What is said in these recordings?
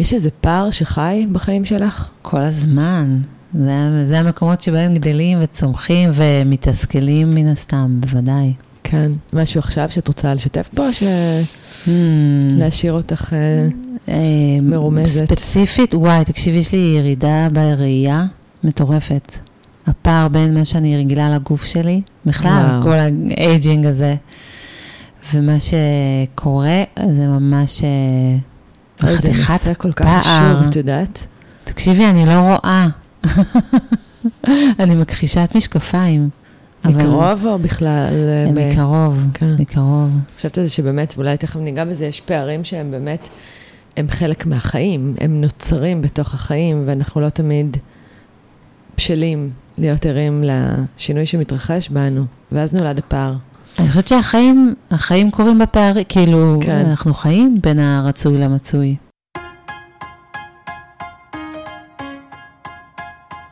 יש איזה פער שחי בחיים שלך? כל הזמן. זה, זה המקומות שבהם גדלים וצומחים ומתסכלים מן הסתם, בוודאי. כן. משהו עכשיו שאת רוצה לשתף בו, או ש... אהמ. להשאיר אותך... אה, אה, מרומזת. ספציפית, וואי, תקשיבי, יש לי ירידה בראייה מטורפת. הפער בין מה שאני רגילה לגוף שלי, בכלל, וואו. כל ה aging הזה, ומה שקורה, זה ממש אה, אוי, זה נושא כל כך. חשוב, את יודעת? תקשיבי, אני לא רואה. אני מכחישת משקפיים. מקרוב או בכלל? אה, מקרוב, כן. מקרוב. חושבת על זה שבאמת, ואולי תכף ניגע בזה, יש פערים שהם באמת, הם חלק מהחיים, הם נוצרים בתוך החיים, ואנחנו לא תמיד בשלים להיות ערים לשינוי שמתרחש בנו, ואז נולד הפער. אני חושבת שהחיים, החיים קורים בפערים, כאילו, כן. אנחנו חיים בין הרצוי למצוי.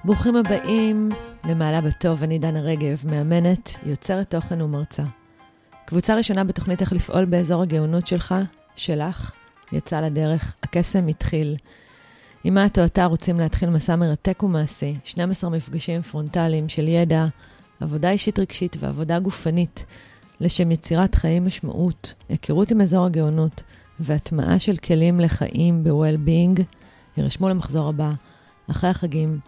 ברוכים הבאים למעלה בטוב, אני דנה רגב, מאמנת, יוצרת תוכן ומרצה. קבוצה ראשונה בתוכנית איך לפעול באזור הגאונות שלך, שלך, יצא לדרך, הקסם התחיל. אם את או אתה רוצים להתחיל מסע מרתק ומעשי, 12 מפגשים פרונטליים של ידע, עבודה אישית רגשית ועבודה גופנית, לשם יצירת חיים משמעות, היכרות עם אזור הגאונות והטמעה של כלים לחיים ב-well-being, יירשמו למחזור הבא, אחרי החגים,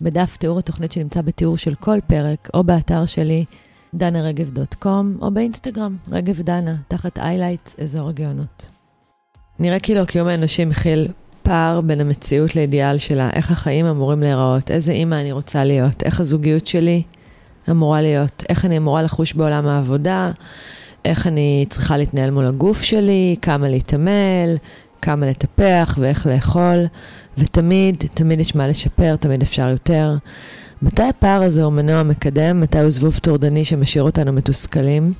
בדף תיאור התוכנית שנמצא בתיאור של כל פרק, או באתר שלי, danaרגב.com, או באינסטגרם, רגב דנה, תחת איילייטס, אזור הגאונות. נראה כאילו הקיום האנושי מכיל פער בין המציאות לאידיאל שלה, איך החיים אמורים להיראות, איזה אימא אני רוצה להיות, איך הזוגיות שלי אמורה להיות, איך אני אמורה לחוש בעולם העבודה, איך אני צריכה להתנהל מול הגוף שלי, כמה להתעמל, כמה לטפח ואיך לאכול, ותמיד, תמיד יש מה לשפר, תמיד אפשר יותר. מתי הפער הזה הוא מנוע מקדם? מתי הוא זבוב טורדני שמשאיר אותנו מתוסכלים?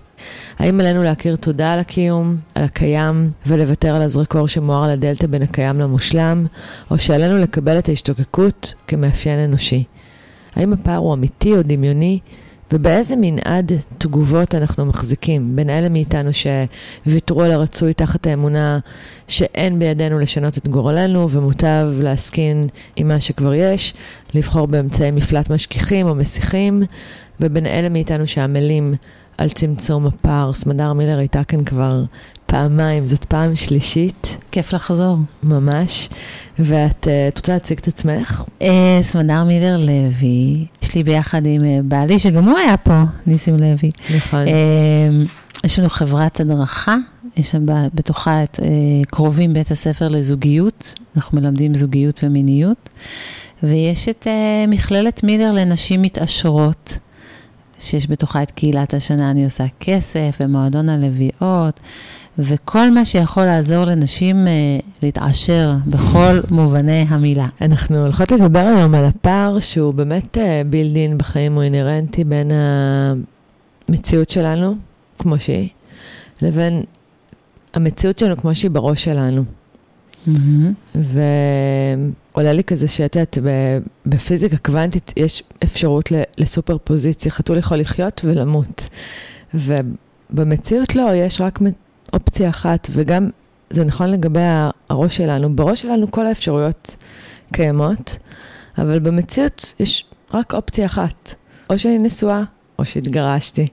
האם עלינו להכיר תודה על הקיום, על הקיים, ולוותר על הזרקור שמואר על הדלתא בין הקיים למושלם, או שעלינו לקבל את ההשתוקקות כמאפיין אנושי? האם הפער הוא אמיתי או דמיוני? ובאיזה מנעד תגובות אנחנו מחזיקים בין אלה מאיתנו שוויתרו על הרצוי תחת האמונה שאין בידינו לשנות את גורלנו ומוטב להסכין עם מה שכבר יש, לבחור באמצעי מפלט משכיחים או מסיחים, ובין אלה מאיתנו שעמלים על צמצום הפער. סמדר מילר הייתה כאן כבר פעמיים, זאת פעם שלישית כיף לחזור. ממש, ואת אה, את רוצה להציג את עצמך? אה, סמדר מילר לוי, יש לי ביחד עם אה, בעלי, שגם הוא היה פה, ניסים לוי. נכון. יש לנו חברת הדרכה, יש שם בתוכה את קרובים בית הספר לזוגיות, אנחנו מלמדים זוגיות ומיניות, ויש את מכללת מילר לנשים מתעשרות, שיש בתוכה את קהילת השנה אני עושה כסף, ומועדון הלוויות, וכל מה שיכול לעזור לנשים אה, להתעשר בכל מובני המילה. אנחנו הולכות לדבר היום על הפער שהוא באמת בילדין בחיים, הוא אינהרנטי בין המציאות שלנו, כמו שהיא, לבין המציאות שלנו כמו שהיא בראש שלנו. מהמם. ועולה לי כזה שאת יודעת, בפיזיקה קוונטית יש אפשרות לסופר פוזיציה, חתול יכול לחיות ולמות. ובמציאות לא, יש רק אופציה אחת, וגם זה נכון לגבי הראש שלנו. בראש שלנו כל האפשרויות קיימות, אבל במציאות יש רק אופציה אחת. או שאני נשואה, או שהתגרשתי,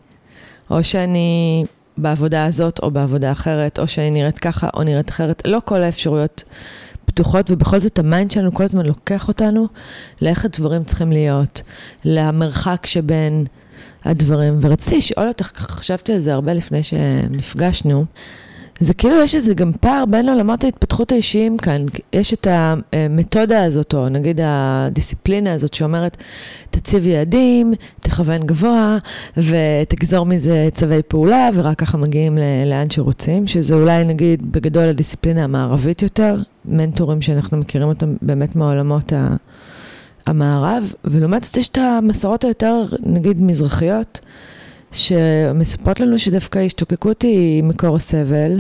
או שאני בעבודה הזאת או בעבודה אחרת, או שאני נראית ככה או נראית אחרת. לא כל האפשרויות פתוחות, ובכל זאת ה mind שלנו כל הזמן לוקח אותנו לאיך הדברים צריכים להיות, למרחק שבין הדברים. ורציתי לשאול אותך, חשבתי על זה הרבה לפני שנפגשנו, זה כאילו יש איזה גם פער בין עולמות ההתפתחות האישיים כאן. יש את המתודה הזאת, או נגיד הדיסציפלינה הזאת שאומרת, תציב יעדים, תכוון גבוה, ותגזור מזה צווי פעולה, ורק ככה מגיעים לאן שרוצים, שזה אולי נגיד בגדול הדיסציפלינה המערבית יותר, מנטורים שאנחנו מכירים אותם באמת מהעולמות ה... המערב, ולעומת זאת יש את המסורות היותר, נגיד, מזרחיות, שמספרות לנו שדווקא ההשתוקקות היא מקור הסבל,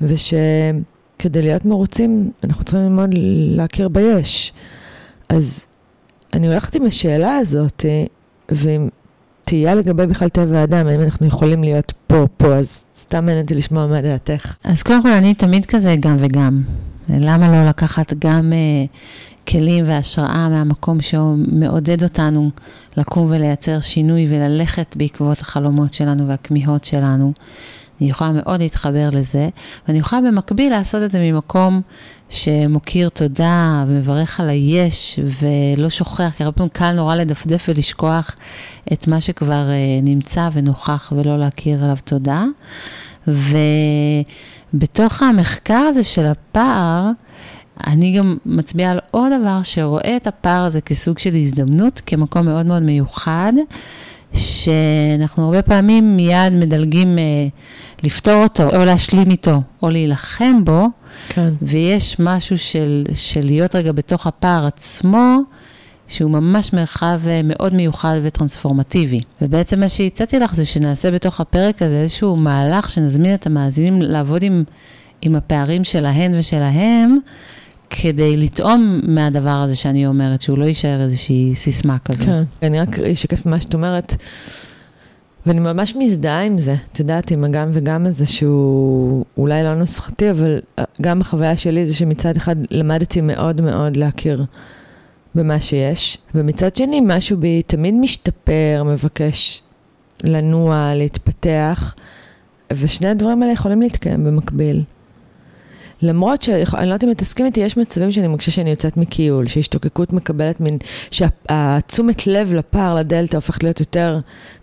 ושכדי להיות מרוצים, אנחנו צריכים ללמוד להכיר ביש. אז אני הולכת עם השאלה הזאת, ואם תהייה לגבי בכלל טבע האדם, האם אנחנו יכולים להיות פה, פה, אז סתם מעניין אותי לשמוע מה דעתך. אז קודם כל, אני תמיד כזה גם וגם. למה לא לקחת גם uh, כלים והשראה מהמקום שמעודד אותנו לקום ולייצר שינוי וללכת בעקבות החלומות שלנו והכמיהות שלנו? אני יכולה מאוד להתחבר לזה, ואני יכולה במקביל לעשות את זה ממקום שמוקיר תודה ומברך על היש ולא שוכח, כי הרבה פעמים קל נורא לדפדף ולשכוח את מה שכבר uh, נמצא ונוכח ולא להכיר עליו תודה. ובתוך המחקר הזה של הפער, אני גם מצביעה על עוד דבר שרואה את הפער הזה כסוג של הזדמנות, כמקום מאוד מאוד מיוחד, שאנחנו הרבה פעמים מיד מדלגים אה, לפתור אותו, או להשלים איתו, או להילחם בו, כן. ויש משהו של, של להיות רגע בתוך הפער עצמו, שהוא ממש מרחב אה, מאוד מיוחד וטרנספורמטיבי. ובעצם מה שהצעתי לך זה שנעשה בתוך הפרק הזה איזשהו מהלך שנזמין את המאזינים לעבוד עם, עם הפערים שלהן ושלהם, כדי לטעום מהדבר הזה שאני אומרת, שהוא לא יישאר איזושהי סיסמה כזו. כן, אני רק אשקף ממה שאת אומרת, ואני ממש מזדהה עם זה, את יודעת, עם הגם וגם הזה שהוא אולי לא נוסחתי, אבל גם החוויה שלי זה שמצד אחד למדתי מאוד מאוד להכיר במה שיש, ומצד שני משהו בי תמיד משתפר, מבקש לנוע, להתפתח, ושני הדברים האלה יכולים להתקיים במקביל. למרות שאני לא יודעת אם את תסכים איתי, יש מצבים שאני מרגישה שאני יוצאת מכיול, שהשתוקקות מקבלת מין, שהתשומת לב לפער, לדלתא, הופכת להיות יותר,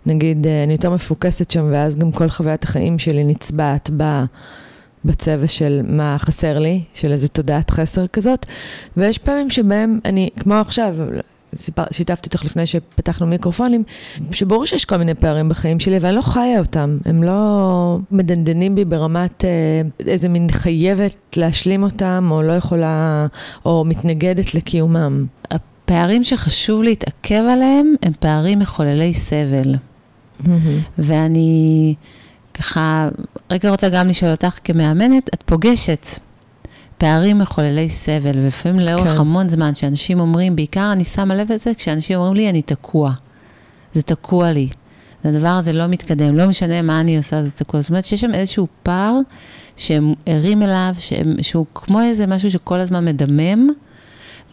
נגיד, אה, אני יותר מפוקסת שם, ואז גם כל חוויית החיים שלי נצבעת ב... בצבע של מה חסר לי, של איזה תודעת חסר כזאת, ויש פעמים שבהם אני, כמו עכשיו, סיפר, שיתפתי אותך לפני שפתחנו מיקרופונים, שברור שיש כל מיני פערים בחיים שלי, ואני לא חיה אותם. הם לא מדנדנים בי ברמת אה, איזה מין חייבת להשלים אותם, או לא יכולה, או מתנגדת לקיומם. הפערים שחשוב להתעכב עליהם הם פערים מחוללי סבל. ואני ככה, רגע רוצה גם לשאול אותך כמאמנת, את פוגשת פערים מחוללי סבל, ולפעמים לאורך כן. המון זמן, שאנשים אומרים, בעיקר אני שמה לב לזה, כשאנשים אומרים לי, אני תקוע. זה תקוע לי. הדבר הזה לא מתקדם, לא משנה מה אני עושה, זה תקוע. זאת אומרת שיש שם איזשהו פער שהם ערים אליו, שהם, שהוא כמו איזה משהו שכל הזמן מדמם,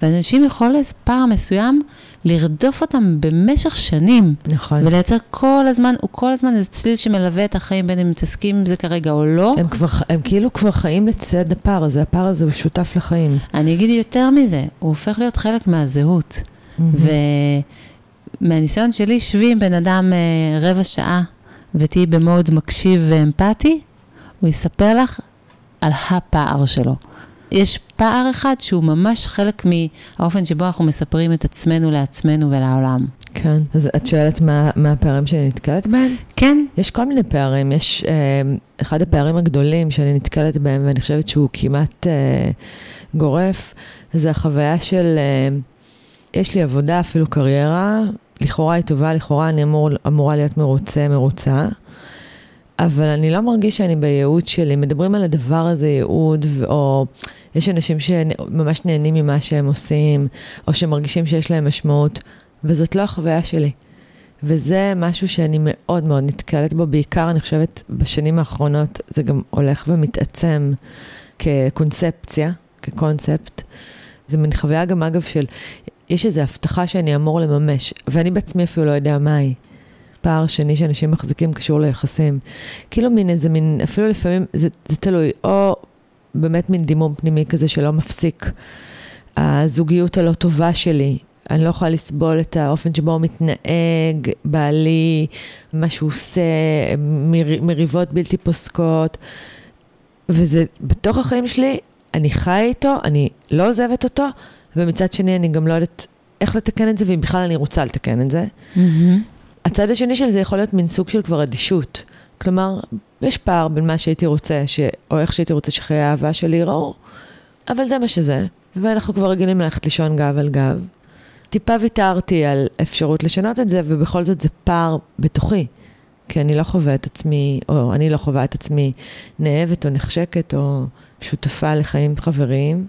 ואנשים יכולים פער מסוים לרדוף אותם במשך שנים. נכון. ולייצר כל הזמן, הוא כל הזמן איזה צליל שמלווה את החיים, בין אם מתעסקים עם זה כרגע או לא. הם, כבר, הם כאילו כבר חיים לצד הפער הזה, הפער הזה הוא שותף לחיים. אני אגיד יותר מזה, הוא הופך להיות חלק מהזהות. Mm-hmm. ומהניסיון שלי, שבי עם בן אדם אה, רבע שעה ותהיי במוד מקשיב ואמפתי, הוא יספר לך על הפער שלו. יש פער אחד שהוא ממש חלק מהאופן שבו אנחנו מספרים את עצמנו לעצמנו ולעולם. כן, אז את שואלת מה, מה הפערים שאני נתקלת בהם? כן. יש כל מיני פערים. יש אה, אחד הפערים הגדולים שאני נתקלת בהם, ואני חושבת שהוא כמעט אה, גורף, זה החוויה של, אה, יש לי עבודה, אפילו קריירה, לכאורה היא טובה, לכאורה אני אמור, אמורה להיות מרוצה, מרוצה. אבל אני לא מרגיש שאני בייעוד שלי. מדברים על הדבר הזה, ייעוד, או יש אנשים שממש נהנים ממה שהם עושים, או שמרגישים שיש להם משמעות, וזאת לא החוויה שלי. וזה משהו שאני מאוד מאוד נתקלת בו, בעיקר אני חושבת בשנים האחרונות זה גם הולך ומתעצם כקונספציה, כקונספט. זה מין חוויה גם אגב של, יש איזו הבטחה שאני אמור לממש, ואני בעצמי אפילו לא יודע מה היא. פער שני שאנשים מחזיקים קשור ליחסים. כאילו מין איזה מין, אפילו לפעמים זה, זה תלוי, או באמת מין דימום פנימי כזה שלא מפסיק. הזוגיות הלא טובה שלי, אני לא יכולה לסבול את האופן שבו הוא מתנהג, בעלי, מה שהוא עושה, מר, מריבות בלתי פוסקות. וזה בתוך החיים שלי, אני חיה איתו, אני לא עוזבת אותו, ומצד שני אני גם לא יודעת איך לתקן את זה, ואם בכלל אני רוצה לתקן את זה. Mm-hmm. הצד השני של זה יכול להיות מין סוג של כבר אדישות. כלומר, יש פער בין מה שהייתי רוצה, ש... או איך שהייתי רוצה שחיי האהבה שלי ייראו, אבל זה מה שזה, ואנחנו כבר רגילים ללכת לישון גב על גב. טיפה ויתרתי על אפשרות לשנות את זה, ובכל זאת זה פער בתוכי. כי אני לא חווה את עצמי, או אני לא חווה את עצמי נאהבת או נחשקת או שותפה לחיים חבריים.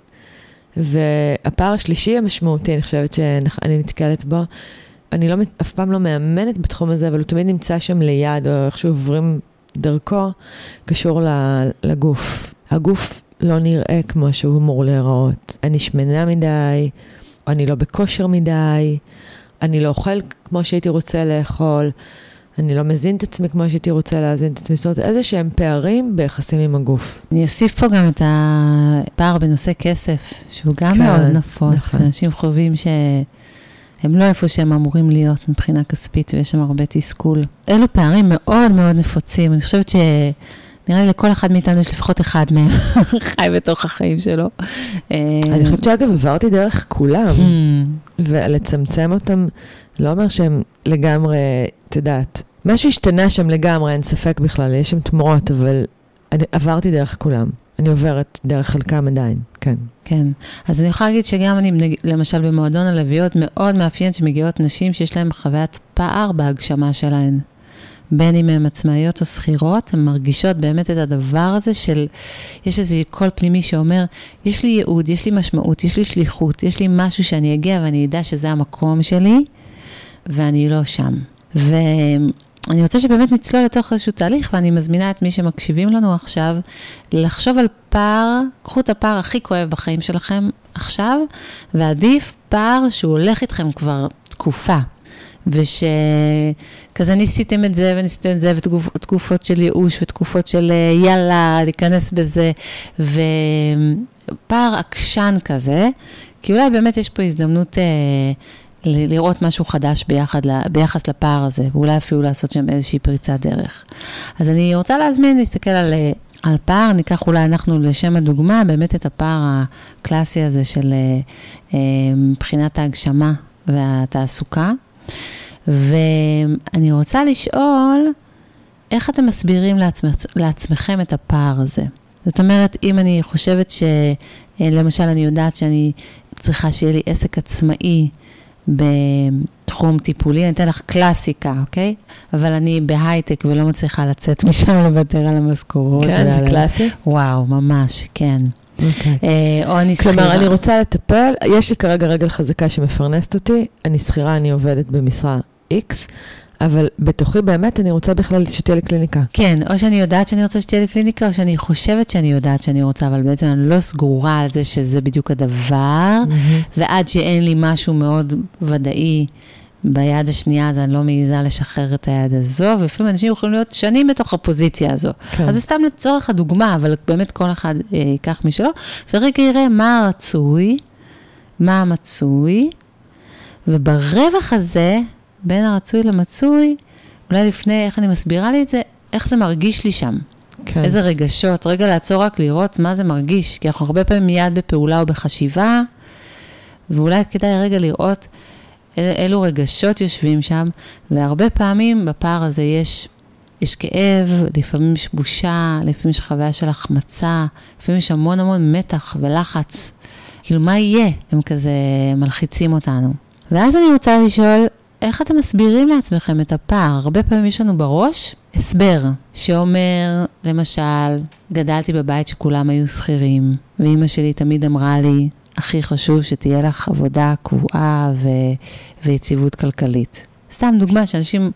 והפער השלישי המשמעותי, אני חושבת שאני נתקלת בו, אני לא, אף פעם לא מאמנת בתחום הזה, אבל הוא תמיד נמצא שם ליד, או איכשהו עוברים דרכו, קשור לגוף. הגוף לא נראה כמו שהוא אמור להיראות. אני שמנה מדי, או אני לא בכושר מדי, אני לא אוכל כמו שהייתי רוצה לאכול. אני לא מזין את עצמי כמו שהייתי רוצה להזין את עצמי, זאת אומרת, איזה שהם פערים ביחסים עם הגוף. אני אוסיף פה גם את הפער בנושא כסף, שהוא גם כן, מאוד נפוץ. נכון. אנשים חווים שהם לא איפה שהם אמורים להיות מבחינה כספית, ויש שם הרבה תסכול. אלו פערים מאוד מאוד נפוצים. אני חושבת ש... נראה לי לכל אחד מאיתנו יש לפחות אחד מהם חי בתוך החיים שלו. אני חושבת שאגב, עברתי דרך כולם, hmm. ולצמצם אותם לא אומר שהם לגמרי, את יודעת, משהו השתנה שם לגמרי, אין ספק בכלל, יש שם תמורות, אבל אני עברתי דרך כולם. אני עוברת דרך חלקם עדיין, כן. כן. אז אני יכולה להגיד שגם אני, למשל במועדון הלוויות, מאוד מאפיין שמגיעות נשים שיש להן חוויית פער בהגשמה שלהן. בין אם הן עצמאיות או שכירות, הן מרגישות באמת את הדבר הזה של, יש איזה קול פנימי שאומר, יש לי ייעוד, יש לי משמעות, יש לי שליחות, יש לי משהו שאני אגיע ואני אדע שזה המקום שלי, ואני לא שם. ואני רוצה שבאמת נצלול לתוך איזשהו תהליך, ואני מזמינה את מי שמקשיבים לנו עכשיו, לחשוב על פער, קחו את הפער הכי כואב בחיים שלכם עכשיו, ועדיף פער שהוא הולך איתכם כבר תקופה. ושכזה ניסיתם את זה וניסיתם את זה, ותקופות של ייאוש ותקופות של אה, יאללה, להיכנס בזה, ופער עקשן כזה, כי אולי באמת יש פה הזדמנות אה, לראות משהו חדש ביחד, ביחס לפער הזה, ואולי אפילו לעשות שם איזושהי פריצת דרך. אז אני רוצה להזמין להסתכל על... אה, על פער, ניקח אולי אנחנו לשם הדוגמה, באמת את הפער הקלאסי הזה של אה, מבחינת ההגשמה והתעסוקה. ואני רוצה לשאול, איך אתם מסבירים לעצמכ, לעצמכם את הפער הזה? זאת אומרת, אם אני חושבת שלמשל אני יודעת שאני צריכה שיהיה לי עסק עצמאי בתחום טיפולי, אני אתן לך קלאסיקה, אוקיי? אבל אני בהייטק ולא מצליחה לצאת משם לוותר על המשכורות. כן, זה קלאסי? וואו, ממש, כן. Okay. או אני שכירה. כלומר, אני רוצה לטפל, יש לי כרגע רגל חזקה שמפרנסת אותי, אני שכירה, אני עובדת במשרה X, אבל בתוכי באמת אני רוצה בכלל שתהיה לי קליניקה. כן, או שאני יודעת שאני רוצה שתהיה לי קליניקה, או שאני חושבת שאני יודעת שאני רוצה, אבל בעצם אני לא סגורה על זה שזה בדיוק הדבר, mm-hmm. ועד שאין לי משהו מאוד ודאי ביד השנייה, אז אני לא מעיזה לשחרר את היד הזו, ולפעמים אנשים יכולים להיות שנים בתוך הפוזיציה הזו. כן. אז זה סתם לצורך הדוגמה, אבל באמת כל אחד אה, ייקח משלו, ורגע יראה מה הרצוי, מה המצוי, וברווח הזה, בין הרצוי למצוי, אולי לפני, איך אני מסבירה לי את זה, איך זה מרגיש לי שם. כן. איזה רגשות, רגע לעצור רק לראות מה זה מרגיש, כי אנחנו הרבה פעמים מיד בפעולה או בחשיבה, ואולי כדאי רגע לראות אילו רגשות יושבים שם, והרבה פעמים בפער הזה יש, יש כאב, לפעמים יש בושה, לפעמים יש חוויה של החמצה, לפעמים יש המון המון מתח ולחץ. כאילו, מה יהיה? הם כזה מלחיצים אותנו. ואז אני רוצה לשאול, איך אתם מסבירים לעצמכם את הפער? הרבה פעמים יש לנו בראש הסבר שאומר, למשל, גדלתי בבית שכולם היו שכירים, ואימא שלי תמיד אמרה לי, הכי חשוב שתהיה לך עבודה קבועה ו... ויציבות כלכלית. סתם דוגמה שאנשים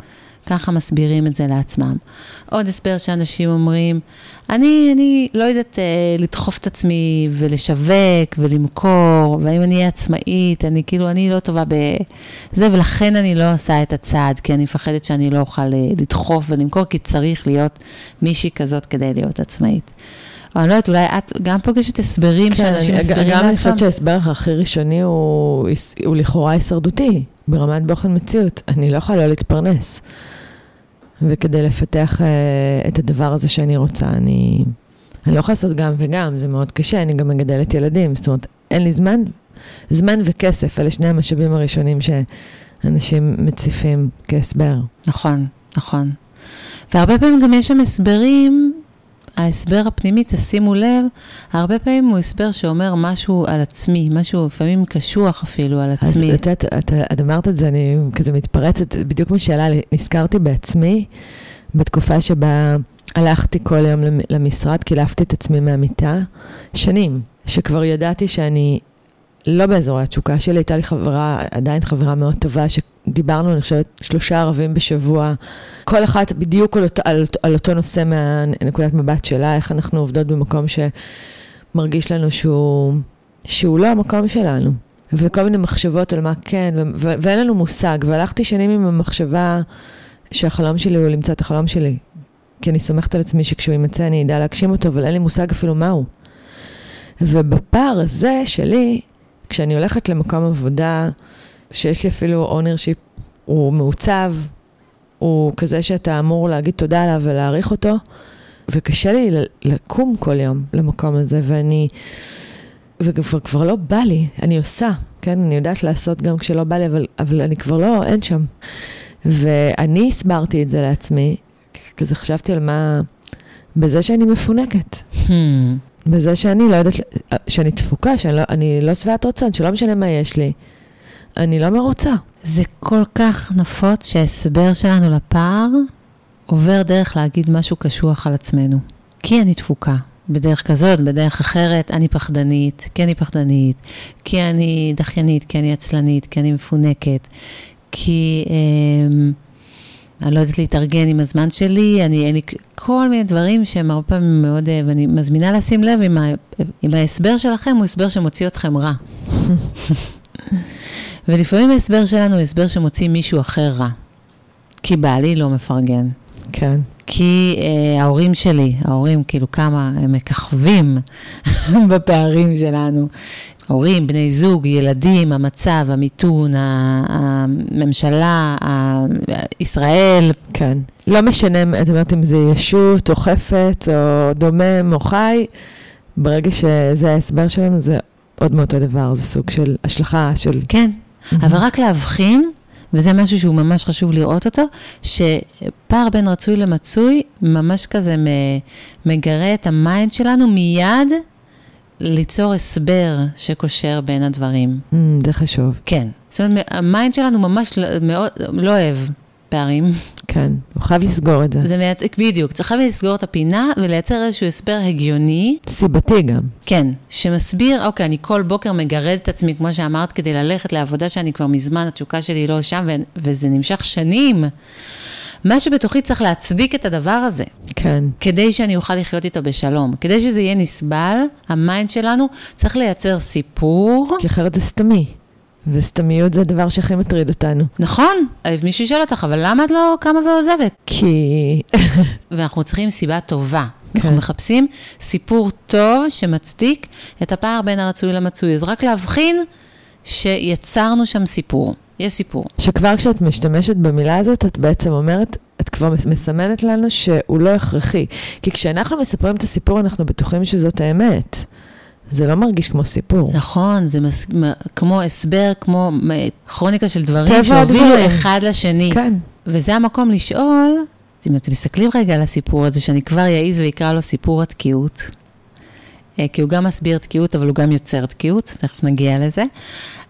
ככה מסבירים את זה לעצמם. עוד הסבר שאנשים אומרים, אני, אני לא יודעת אה, לדחוף את עצמי ולשווק ולמכור, והאם אני אהיה עצמאית, אני כאילו, אני לא טובה בזה, ולכן אני לא עושה את הצעד, כי אני מפחדת שאני לא אוכל אה, לדחוף ולמכור, כי צריך להיות מישהי כזאת כדי להיות עצמאית. או אני לא יודעת, אולי את גם פוגשת הסברים כן, שאנשים מסבירים לעצמם? גם אני חושבת שההסבר הכי ראשוני הוא, הוא לכאורה הישרדותי, ברמת באופן מציאות. אני לא יכולה לא להתפרנס. וכדי לפתח uh, את הדבר הזה שאני רוצה, אני, אני לא יכולה לעשות גם וגם, זה מאוד קשה, אני גם מגדלת ילדים, זאת אומרת, אין לי זמן, זמן וכסף, אלה שני המשאבים הראשונים שאנשים מציפים כהסבר. נכון, נכון. והרבה פעמים גם יש שם הסברים ההסבר הפנימי, תשימו לב, הרבה פעמים הוא הסבר שאומר משהו על עצמי, משהו לפעמים קשוח אפילו על עצמי. אז את יודעת, את, את אמרת את זה, אני כזה מתפרצת, בדיוק מה שאלה, נזכרתי בעצמי, בתקופה שבה הלכתי כל יום למשרד, קילפתי את עצמי מהמיטה, שנים, שכבר ידעתי שאני לא באזורי התשוקה שלי, הייתה לי חברה, עדיין חברה מאוד טובה, ש... דיברנו, אני חושבת, שלושה ערבים בשבוע, כל אחת בדיוק על על, על אותו נושא מהנקודת מבט שלה, איך אנחנו עובדות במקום שמרגיש לנו שהוא, שהוא לא המקום שלנו. וכל מיני מחשבות על מה כן, ו- ו- ואין לנו מושג. והלכתי שנים עם המחשבה שהחלום שלי הוא למצוא את החלום שלי. כי אני סומכת על עצמי שכשהוא יימצא אני אדע להגשים אותו, אבל אין לי מושג אפילו מהו. ובפער הזה שלי, כשאני הולכת למקום עבודה, שיש לי אפילו ownership, הוא מעוצב, הוא כזה שאתה אמור להגיד תודה עליו ולהעריך אותו, וקשה לי לקום כל יום למקום הזה, ואני... וכבר כבר לא בא לי, אני עושה, כן? אני יודעת לעשות גם כשלא בא לי, אבל, אבל אני כבר לא, אין שם. ואני הסברתי את זה לעצמי, כזה חשבתי על מה... בזה שאני מפונקת. Hmm. בזה שאני לא יודעת, שאני תפוקה, שאני לא, לא שבעת רצון, שלא משנה מה יש לי, אני לא מרוצה. זה כל כך נפוץ שההסבר שלנו לפער עובר דרך להגיד משהו קשוח על עצמנו. כי אני תפוקה, בדרך כזאת, בדרך אחרת, אני פחדנית, כי אני פחדנית, כי אני דחיינית, כי אני עצלנית, כי אני מפונקת, כי אה, אני לא יודעת להתארגן עם הזמן שלי, אני, אין לי כל מיני דברים שהם הרבה פעמים מאוד, אה, ואני מזמינה לשים לב אם, ה, אם ההסבר שלכם הוא הסבר שמוציא אתכם רע. ולפעמים ההסבר שלנו הוא הסבר שמוציא מישהו אחר רע. כי בעלי לא מפרגן. כן. כי אה, ההורים שלי, ההורים כאילו כמה הם מככבים בפערים שלנו. הורים, בני זוג, ילדים, המצב, המיתון, הממשלה, ישראל. כן. לא משנה, את אומרת אם זה ישות או חפץ או דומם או חי, ברגע שזה ההסבר שלנו, זה עוד מאותו דבר, זה סוג של השלכה של... כן, אבל רק להבחין וזה משהו שהוא ממש חשוב לראות אותו, שפער בין רצוי למצוי ממש כזה מגרה את ה mind שלנו מיד ליצור הסבר שקושר בין הדברים. אממ, זה חשוב. כן. זאת אומרת, ה mind שלנו ממש לא, מאוד, לא אוהב פערים. כן, הוא חייב לסגור את זה. זה מייצ... בדיוק, צריך חייב לסגור את הפינה ולייצר איזשהו הסבר הגיוני. סיבתי גם. כן, שמסביר, אוקיי, אני כל בוקר מגרד את עצמי, כמו שאמרת, כדי ללכת לעבודה שאני כבר מזמן, התשוקה שלי לא שם, ו... וזה נמשך שנים. מה שבתוכי צריך להצדיק את הדבר הזה. כן. כדי שאני אוכל לחיות איתו בשלום. כדי שזה יהיה נסבל, ה mind שלנו צריך לייצר סיפור. כי אחרת זה סתמי. וסתמיות זה הדבר שהכי מטריד אותנו. נכון, מישהו ישאל אותך, אבל למה את לא קמה ועוזבת? כי... ואנחנו צריכים סיבה טובה. כן. אנחנו מחפשים סיפור טוב שמצדיק את הפער בין הרצוי למצוי. אז רק להבחין שיצרנו שם סיפור. יש סיפור. שכבר כשאת משתמשת במילה הזאת, את בעצם אומרת, את כבר מסמנת לנו שהוא לא הכרחי. כי כשאנחנו מספרים את הסיפור, אנחנו בטוחים שזאת האמת. זה לא מרגיש כמו סיפור. נכון, זה מס... כמו הסבר, כמו כרוניקה של דברים שהובילו אחד לשני. כן. וזה המקום לשאול, אם אתם מסתכלים רגע על הסיפור הזה, שאני כבר אעז ואקרא לו סיפור התקיעות, אה, כי הוא גם מסביר תקיעות, אבל הוא גם יוצר תקיעות, תכף נגיע לזה.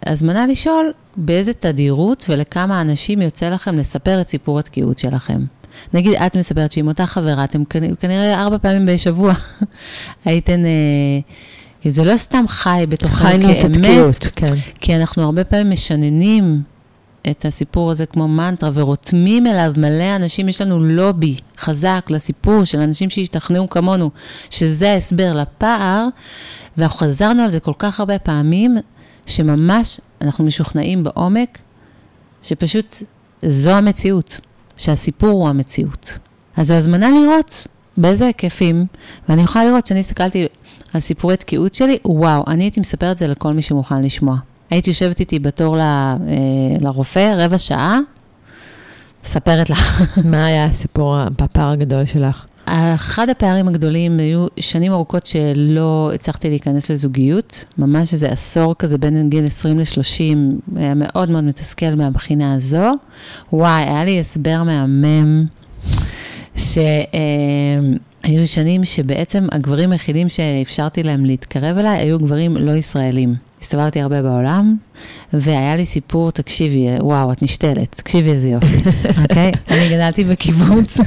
הזמנה לשאול באיזה תדירות ולכמה אנשים יוצא לכם לספר את סיפור התקיעות שלכם. נגיד, את מספרת שעם אותה חברה, אתם כנראה ארבע פעמים בשבוע הייתן... אה, זה לא סתם חי בתוכנו כאמת, כן. כי אנחנו הרבה פעמים משננים את הסיפור הזה כמו מנטרה ורותמים אליו מלא אנשים, יש לנו לובי חזק לסיפור של אנשים שהשתכנעו כמונו, שזה ההסבר לפער, ואנחנו חזרנו על זה כל כך הרבה פעמים, שממש אנחנו משוכנעים בעומק, שפשוט זו המציאות, שהסיפור הוא המציאות. אז זו הזמנה לראות באיזה היקפים, ואני יכולה לראות שאני הסתכלתי על סיפורי תקיעות שלי, וואו, אני הייתי מספרת את זה לכל מי שמוכן לשמוע. היית יושבת איתי בתור ל, אה, לרופא, רבע שעה, מספרת לך. מה היה הסיפור, הפער הגדול שלך? אחד הפערים הגדולים היו שנים ארוכות שלא הצלחתי להיכנס לזוגיות, ממש איזה עשור כזה בין גיל 20 ל-30, היה מאוד מאוד מתסכל מהבחינה הזו. וואי, היה לי הסבר מהמם, ש... אה, היו שנים שבעצם הגברים היחידים שאפשרתי להם להתקרב אליי היו גברים לא ישראלים. הסתובבתי הרבה בעולם, והיה לי סיפור, תקשיבי, וואו, את נשתלת, תקשיבי איזה יופי, אוקיי? אני גדלתי בקיבוץ,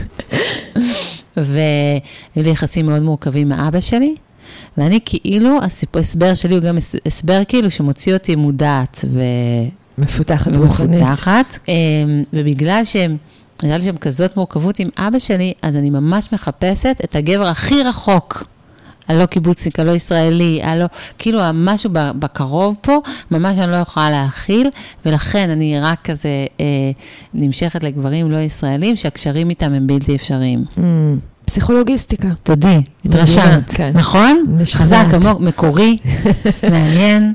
והיו לי יחסים מאוד מורכבים עם אבא שלי, ואני כאילו, ההסבר שלי הוא גם הסבר כאילו שמוציא אותי מודעת, מפותחת רוחנית. ומפותחת, אמ, ובגלל שהם, הייתה לי שם כזאת מורכבות עם אבא שלי, אז אני ממש מחפשת את הגבר הכי רחוק. הלא קיבוצניק, הלא ישראלי, הלא, כאילו משהו בקרוב פה, ממש אני לא יכולה להכיל, ולכן אני רק כזה אה, נמשכת לגברים לא ישראלים, שהקשרים איתם הם בלתי אפשריים. Mm, פסיכולוגיסטיקה. תודי, התרשמת, כן. נכון? משכנעת. חזק, עמוק, מקורי, מעניין,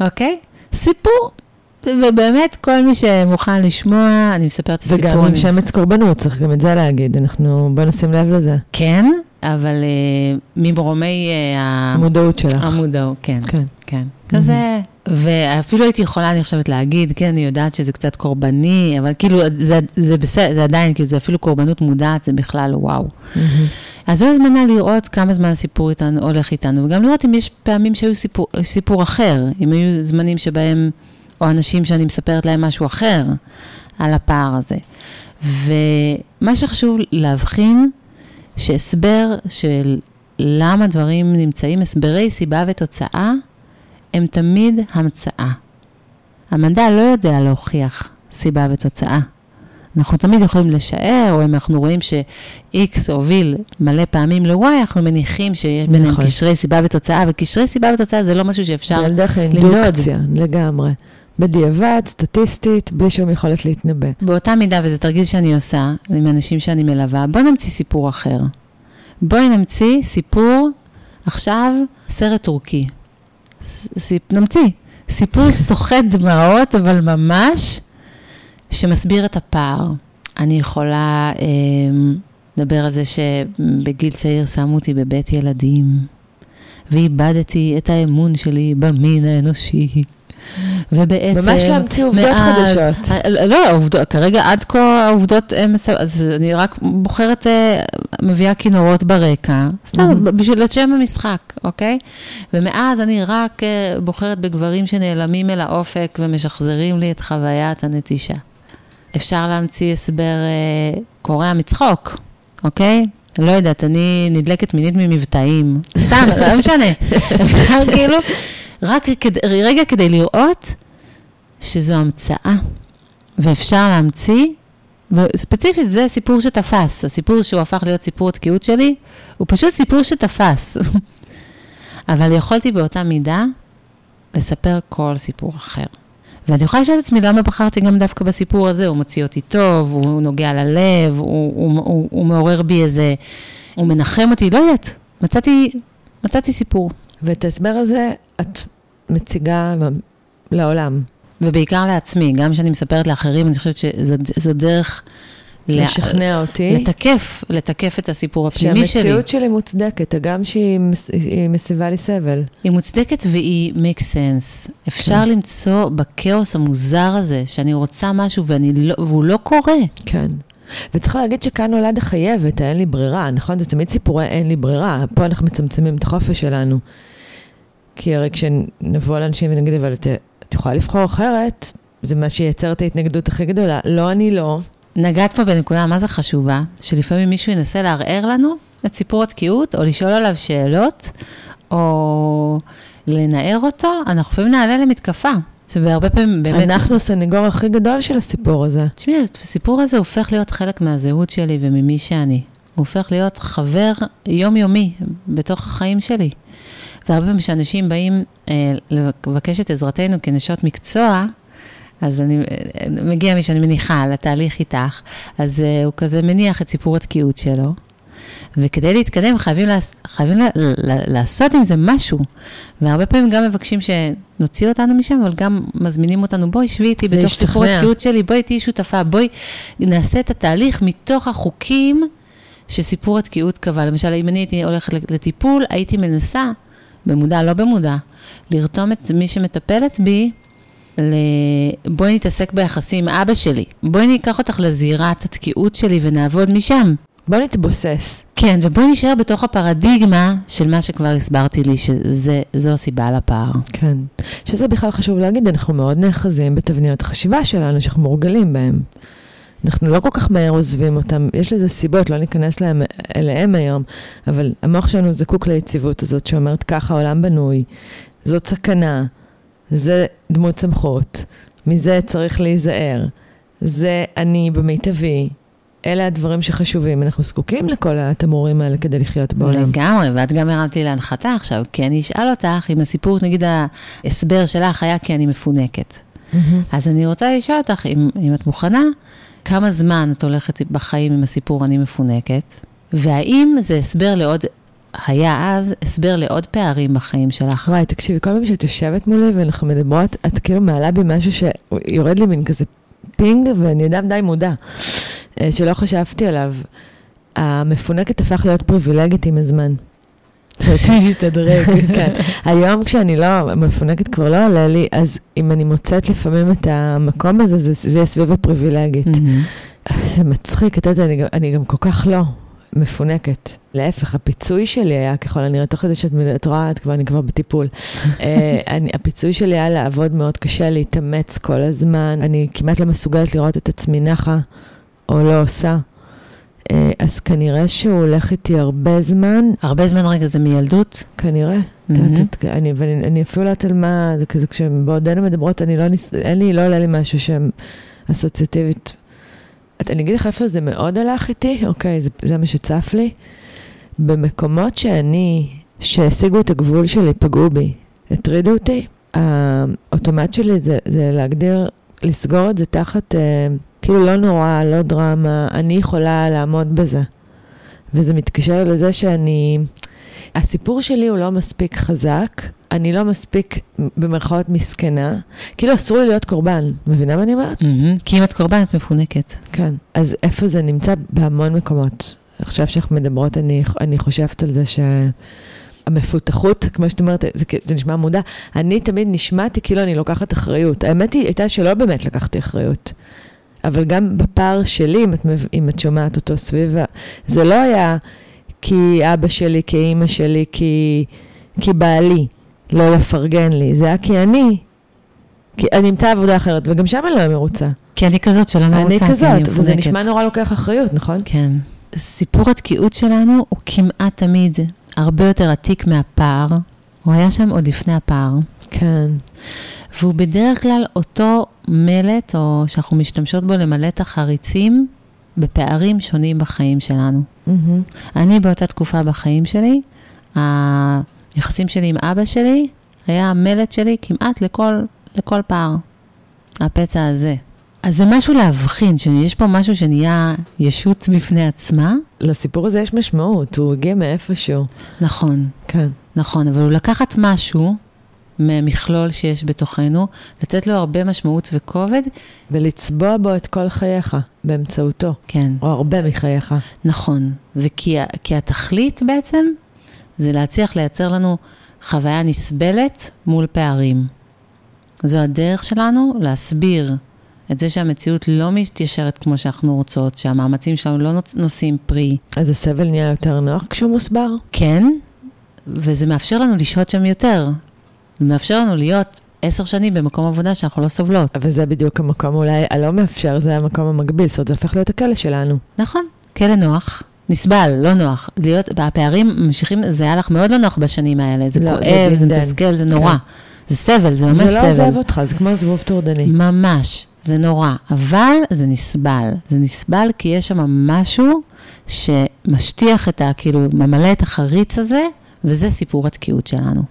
אוקיי? סיפור. ובאמת, כל מי שמוכן לשמוע, אני מספרת את הסיפור. וגם עם שמץ קורבנות, צריך גם את זה להגיד. אנחנו, בוא נשים לב לזה. כן, אבל אה, ממרומי ה- המודעות שלך. המודעות, כן, כן. כן. כזה, ואפילו הייתי יכולה, אני חושבת, להגיד, כן, אני יודעת שזה קצת קורבני, אבל כאילו, זה, זה בסדר, זה עדיין, כאילו, זה אפילו קורבנות מודעת, זה בכלל וואו. אז זו הזמנה לראות כמה זמן הסיפור איתנו, הולך איתנו, וגם לראות אם יש פעמים שהיו סיפור, סיפור אחר, אם היו זמנים שבהם, או אנשים שאני מספרת להם משהו אחר על הפער הזה. ומה שחשוב להבחין, שהסבר של למה דברים נמצאים, הסברי סיבה ותוצאה, הם תמיד המצאה. המדע לא יודע להוכיח סיבה ותוצאה. אנחנו תמיד יכולים לשער, או אם אנחנו רואים ש-X הוביל מלא פעמים ל-Y, אנחנו מניחים שיש ביניהם נכון. קשרי סיבה ותוצאה, וקשרי סיבה ותוצאה זה לא משהו שאפשר זה על דרך למדוד. האינדוקציה, לגמרי. בדיעבד, סטטיסטית, בלי שום יכולת להתנבא. באותה מידה, וזה תרגיל שאני עושה עם אנשים שאני מלווה, בואי נמציא סיפור אחר. בואי נמציא סיפור, עכשיו, סרט טורקי. סיפ, נמציא. סיפור סוחט דמעות, אבל ממש, שמסביר את הפער. אני יכולה אה, לדבר על זה שבגיל צעיר שמו אותי בבית ילדים, ואיבדתי את האמון שלי במין האנושי. ובעצם, ממש להמציא עובדות מאז- חדשות. אה, לא, העובדות, כרגע עד כה העובדות, הן אז אני רק בוחרת, אה, מביאה כינורות ברקע, סתם מהמם. בשביל את שם המשחק, אוקיי? ומאז אני רק אה, בוחרת בגברים שנעלמים אל האופק ומשחזרים לי את חוויית הנטישה. אפשר להמציא הסבר קורע מצחוק, אוקיי? לא יודעת, אני נדלקת מינית ממבטאים. סתם, לא משנה. אפשר כאילו, רק כדי, רגע כדי לראות שזו המצאה, ואפשר להמציא, וספציפית זה סיפור שתפס, הסיפור שהוא הפך להיות סיפור תקיעות שלי, הוא פשוט סיפור שתפס. אבל יכולתי באותה מידה לספר כל סיפור אחר. ואני יכולה לשאול את עצמי למה בחרתי גם דווקא בסיפור הזה, הוא מוציא אותי טוב, הוא נוגע ללב, הוא, הוא, הוא, הוא מעורר בי איזה, הוא מנחם אותי, לא יודעת, מצאתי, מצאתי סיפור. ואת ההסבר הזה את מציגה לעולם. ובעיקר לעצמי, גם כשאני מספרת לאחרים, אני חושבת שזו דרך לה- לשכנע אותי. לתקף, לתקף את הסיפור הפנימי שלי. שהמציאות שלי מוצדקת, הגם שהיא מס- היא מסיבה לי סבל. היא מוצדקת והיא make sense. אפשר כן. למצוא בכאוס המוזר הזה, שאני רוצה משהו ואני לא, והוא לא קורה. כן. וצריך להגיד שכאן נולד החייבת, האין לי ברירה, נכון? זה תמיד סיפורי אין לי ברירה. פה אנחנו מצמצמים את החופש שלנו. כי הרי כשנבוא לאנשים ונגיד, אבל את, את יכולה לבחור אחרת, זה מה שייצר את ההתנגדות הכי גדולה. לא, אני לא. נגעת פה בנקודה, מה זה חשובה? שלפעמים מישהו ינסה לערער לנו את סיפור התקיעות, או לשאול עליו שאלות, או לנער אותו, אנחנו לפעמים נעלה למתקפה. והרבה פעמים באמת... אנחנו הסנגור הכי גדול של הסיפור הזה. תשמעי, הסיפור הזה הופך להיות חלק מהזהות שלי וממי שאני. הוא הופך להיות חבר יומיומי בתוך החיים שלי. והרבה פעמים כשאנשים באים אה, לבקש את עזרתנו כנשות מקצוע, אז אני, אה, מגיע מי שאני מניחה לתהליך איתך, אז אה, הוא כזה מניח את סיפור התקיעות שלו. וכדי להתקדם חייבים, לעש, חייבים לה, לה, לעשות עם זה משהו. והרבה פעמים גם מבקשים שנוציא אותנו משם, אבל גם מזמינים אותנו, בואי שבי איתי בתוך להשתכנע. סיפור התקיעות שלי, בואי תהיי שותפה, בואי נעשה את התהליך מתוך החוקים שסיפור התקיעות קבע. למשל, אם אני הייתי הולכת לטיפול, הייתי מנסה, במודע, לא במודע, לרתום את מי שמטפלת בי, ל... בואי נתעסק ביחסים עם אבא שלי, בואי ניקח אותך לזירת התקיעות שלי ונעבוד משם. בוא נתבוסס. כן, ובואי נשאר בתוך הפרדיגמה של מה שכבר הסברתי לי, שזו הסיבה לפער. כן. שזה בכלל חשוב להגיד, אנחנו מאוד נאחזים בתבניות החשיבה שלנו, שאנחנו מורגלים בהן. אנחנו לא כל כך מהר עוזבים אותם, יש לזה סיבות, לא ניכנס להם, אליהם היום, אבל המוח שלנו זקוק ליציבות הזאת, שאומרת ככה העולם בנוי, זאת סכנה, זה דמות סמכות, מזה צריך להיזהר, זה אני במיטבי, אלה הדברים שחשובים. אנחנו זקוקים לכל התמורים האלה כדי לחיות בעולם. לגמרי, ואת גם הרמת לי להנחתה עכשיו, כי אני אשאל אותך אם הסיפור, נגיד ההסבר שלך היה כי אני מפונקת. אז אני רוצה לשאול אותך, אם, אם את מוכנה, כמה זמן את הולכת בחיים עם הסיפור אני מפונקת, והאם זה הסבר לעוד, היה אז הסבר לעוד פערים בחיים שלך? וואי, תקשיבי, כל פעם שאת יושבת מולי ואנחנו מדברות, את כאילו מעלה בי משהו שיורד לי מין כזה פינג, ואני אדם די מודע, אה, שלא חשבתי עליו. המפונקת הפך להיות פריבילגית עם הזמן. שאותי להשתדרג, כן. היום כשאני לא, מפונקת כבר לא עולה לי, אז אם אני מוצאת לפעמים את המקום הזה, זה, זה יהיה סביב הפריבילגית. זה מצחיק, את יודעת, אני, אני גם כל כך לא מפונקת. להפך, הפיצוי שלי היה ככל הנראה, תוך כדי שאת רואה, את כבר, אני כבר בטיפול. אה, אני, הפיצוי שלי היה לעבוד מאוד קשה, להתאמץ כל הזמן. אני כמעט לא מסוגלת לראות את עצמי נחה או לא עושה. אה, אז כנראה שהוא הולך איתי הרבה זמן. הרבה זמן רגע זה מילדות? כנראה. Mm-hmm. אני, ואני אני אפילו לא יודעת על מה, זה כזה כשבעודנו מדברות, אני לא, ניס, אין לי, לא עולה לי משהו שם אסוציאטיבית. אני אגיד לך איפה זה מאוד הלך איתי, אוקיי, זה, זה מה שצף לי. במקומות שאני, שהשיגו את הגבול שלי, פגעו בי, הטרידו אותי, האוטומט שלי זה, זה להגדיר, לסגור את זה תחת... אה, כאילו לא נורא, לא דרמה, אני יכולה לעמוד בזה. וזה מתקשר לזה שאני, הסיפור שלי הוא לא מספיק חזק, אני לא מספיק, במרכאות, מסכנה. כאילו אסור לי להיות קורבן, מבינה מה אני אומרת? Mm-hmm. כי אם את קורבן, את מפונקת. כן. אז איפה זה נמצא? בהמון מקומות. עכשיו שאנחנו מדברות, אני, אני חושבת על זה ש... המפותחות, כמו שאת אומרת, זה, זה נשמע מודע, אני תמיד נשמעתי כאילו אני לוקחת אחריות. האמת היא, הייתה שלא באמת לקחתי אחריות. אבל גם בפער שלי, אם את, אם את שומעת אותו סביב, זה לא היה כי אבא שלי, כי אימא שלי, כי, כי בעלי לא יפרגן לי, זה היה כי אני, כי אני אמצא עבודה אחרת, וגם שם אני לא מרוצה. כי אני כזאת שלא מרוצה, אני כזאת, אני וזה נשמע נורא לוקח אחריות, נכון? כן. סיפור התקיעות שלנו הוא כמעט תמיד הרבה יותר עתיק מהפער. הוא היה שם עוד לפני הפער. כן. והוא בדרך כלל אותו מלט, או שאנחנו משתמשות בו למלא את החריצים בפערים שונים בחיים שלנו. Mm-hmm. אני באותה תקופה בחיים שלי, היחסים שלי עם אבא שלי, היה המלט שלי כמעט לכל, לכל פער, הפצע הזה. אז זה משהו להבחין, שיש פה משהו שנהיה ישות בפני עצמה. לסיפור הזה יש משמעות, הוא הגיע מאיפשהו. נכון. כן. נכון, אבל הוא לקחת משהו ממכלול שיש בתוכנו, לתת לו הרבה משמעות וכובד. ולצבוע בו את כל חייך באמצעותו. כן. או הרבה מחייך. נכון, וכי התכלית בעצם זה להצליח לייצר לנו חוויה נסבלת מול פערים. זו הדרך שלנו להסביר את זה שהמציאות לא מתיישרת כמו שאנחנו רוצות, שהמאמצים שלנו לא נושאים פרי. אז הסבל נהיה יותר נוח כשהוא מוסבר? כן, וזה מאפשר לנו לשהות שם יותר, מאפשר לנו להיות עשר שנים במקום עבודה שאנחנו לא סובלות. אבל זה בדיוק המקום אולי הלא מאפשר, זה המקום המקביל, זאת אומרת, זה הופך להיות הכלא שלנו. נכון, כלא נוח. נסבל, לא נוח. להיות, הפערים ממשיכים, זה היה לך מאוד לא נוח בשנים האלה. זה לא, כואב, זה, זה מתסכל, זה נורא. כן. זה סבל, זה ממש סבל. זה לא עוזב אותך, זה כמו זבוב טורדני. ממש, זה נורא. אבל זה נסבל. זה נסבל כי יש שם משהו שמשטיח את ה... כאילו, ממלא את החריץ הזה, וזה סיפור התקיעות שלנו.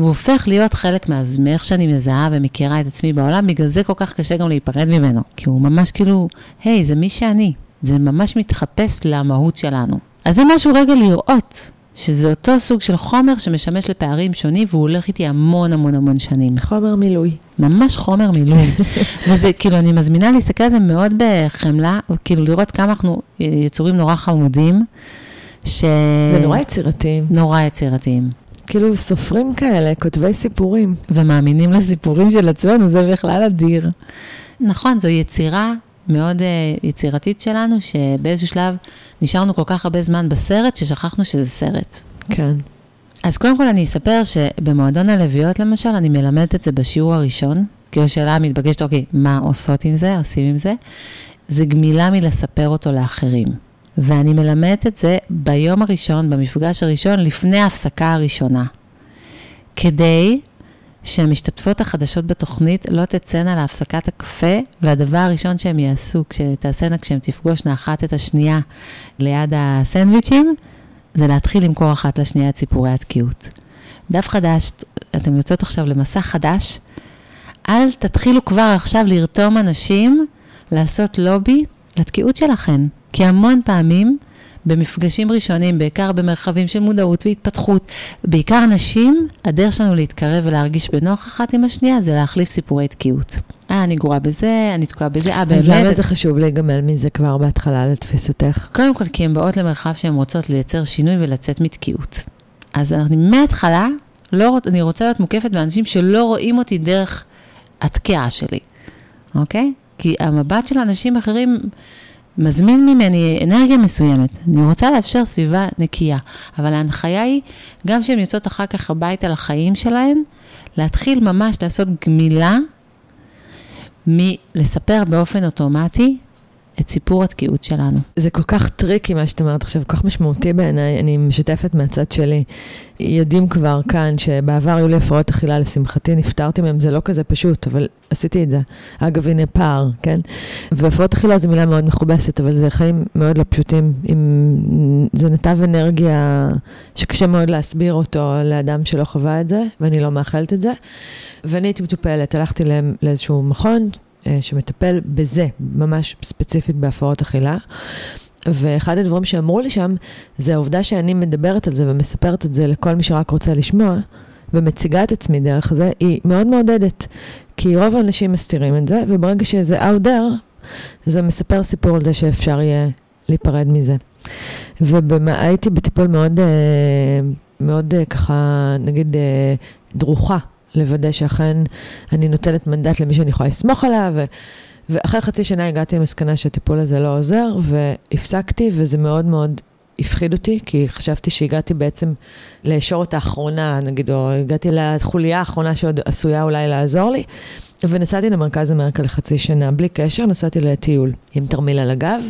והוא הופך להיות חלק מהזמך שאני מזהה ומכירה את עצמי בעולם, בגלל זה כל כך קשה גם להיפרד ממנו. כי הוא ממש כאילו, היי, זה מי שאני. זה ממש מתחפש למהות שלנו. אז זה משהו רגע לראות, שזה אותו סוג של חומר שמשמש לפערים שונים, והוא הולך איתי המון המון המון שנים. חומר מילוי. ממש חומר מילוי. וזה, כאילו, אני מזמינה להסתכל על זה מאוד בחמלה, כאילו לראות כמה אנחנו יצורים נורא חמודים. ש... ונורא יצירתיים. נורא יצירתיים. כאילו סופרים כאלה, כותבי סיפורים. ומאמינים לסיפורים של עצמנו, זה בכלל אדיר. נכון, זו יצירה מאוד uh, יצירתית שלנו, שבאיזשהו שלב נשארנו כל כך הרבה זמן בסרט, ששכחנו שזה סרט. כן. אז קודם כל אני אספר שבמועדון הלוויות למשל, אני מלמדת את זה בשיעור הראשון, כי השאלה המתבקשת, אוקיי, מה עושות עם זה, עושים עם זה? זה גמילה מלספר אותו לאחרים. ואני מלמדת את זה ביום הראשון, במפגש הראשון, לפני ההפסקה הראשונה. כדי שהמשתתפות החדשות בתוכנית לא תצאנה להפסקת הקפה, והדבר הראשון שהם יעשו כשתעשינה, כשהם תפגושנה אחת את השנייה ליד הסנדוויצ'ים, זה להתחיל למכור אחת לשנייה את סיפורי התקיעות. דף חדש, אתם יוצאות עכשיו למסע חדש, אל תתחילו כבר עכשיו לרתום אנשים לעשות לובי לתקיעות שלכם. כי המון פעמים, במפגשים ראשונים, בעיקר במרחבים של מודעות והתפתחות, בעיקר נשים, הדרך שלנו להתקרב ולהרגיש בנוח אחת עם השנייה זה להחליף סיפורי תקיעות. אה, אני גרועה בזה, אני תקועה בזה, אה, באמת. אז למה זה חשוב להיגמל מזה כבר בהתחלה, לתפיסתך? קודם כל, כי הן באות למרחב שהן רוצות לייצר שינוי ולצאת מתקיעות. אז אני מההתחלה, לא, אני רוצה להיות מוקפת באנשים שלא רואים אותי דרך התקיעה שלי, אוקיי? כי המבט של אנשים אחרים מזמין ממני אנרגיה מסוימת. אני רוצה לאפשר סביבה נקייה, אבל ההנחיה היא, גם כשהן יוצאות אחר כך הביתה לחיים שלהן, להתחיל ממש לעשות גמילה מלספר באופן אוטומטי את סיפור התקיעות שלנו. זה כל כך טריקי מה שאת אומרת עכשיו, כל כך משמעותי בעיניי, אני משתפת מהצד שלי. יודעים כבר כאן שבעבר היו לי הפרעות אכילה, לשמחתי נפטרתי מהם, זה לא כזה פשוט, אבל עשיתי את זה. אגב, הנה פער, כן? והפרעות אכילה זו מילה מאוד מכובסת, אבל זה חיים מאוד לא פשוטים. עם... זה נתב אנרגיה שקשה מאוד להסביר אותו לאדם שלא חווה את זה, ואני לא מאחלת את זה. ואני הייתי מטופלת, הלכתי לאיזשהו מכון, שמטפל בזה, ממש ספציפית בהפרעות אכילה. ואחד הדברים שאמרו לי שם, זה העובדה שאני מדברת על זה ומספרת את זה לכל מי שרק רוצה לשמוע, ומציגה את עצמי דרך זה, היא מאוד מעודדת. כי רוב האנשים מסתירים את זה, וברגע שזה out there, זה מספר סיפור על זה שאפשר יהיה להיפרד מזה. והייתי בטיפול מאוד, אה, מאוד אה, ככה, נגיד, דרוכה לוודא שאכן אני נותנת מנדט למי שאני יכולה לסמוך עליו. ו... ואחרי חצי שנה הגעתי למסקנה שהטיפול הזה לא עוזר, והפסקתי, וזה מאוד מאוד הפחיד אותי, כי חשבתי שהגעתי בעצם לישורת האחרונה, נגיד, או הגעתי לחוליה האחרונה שעוד עשויה אולי לעזור לי. ונסעתי למרכז אמריקה לחצי שנה, בלי קשר, נסעתי לטיול עם תרמיל על הגב,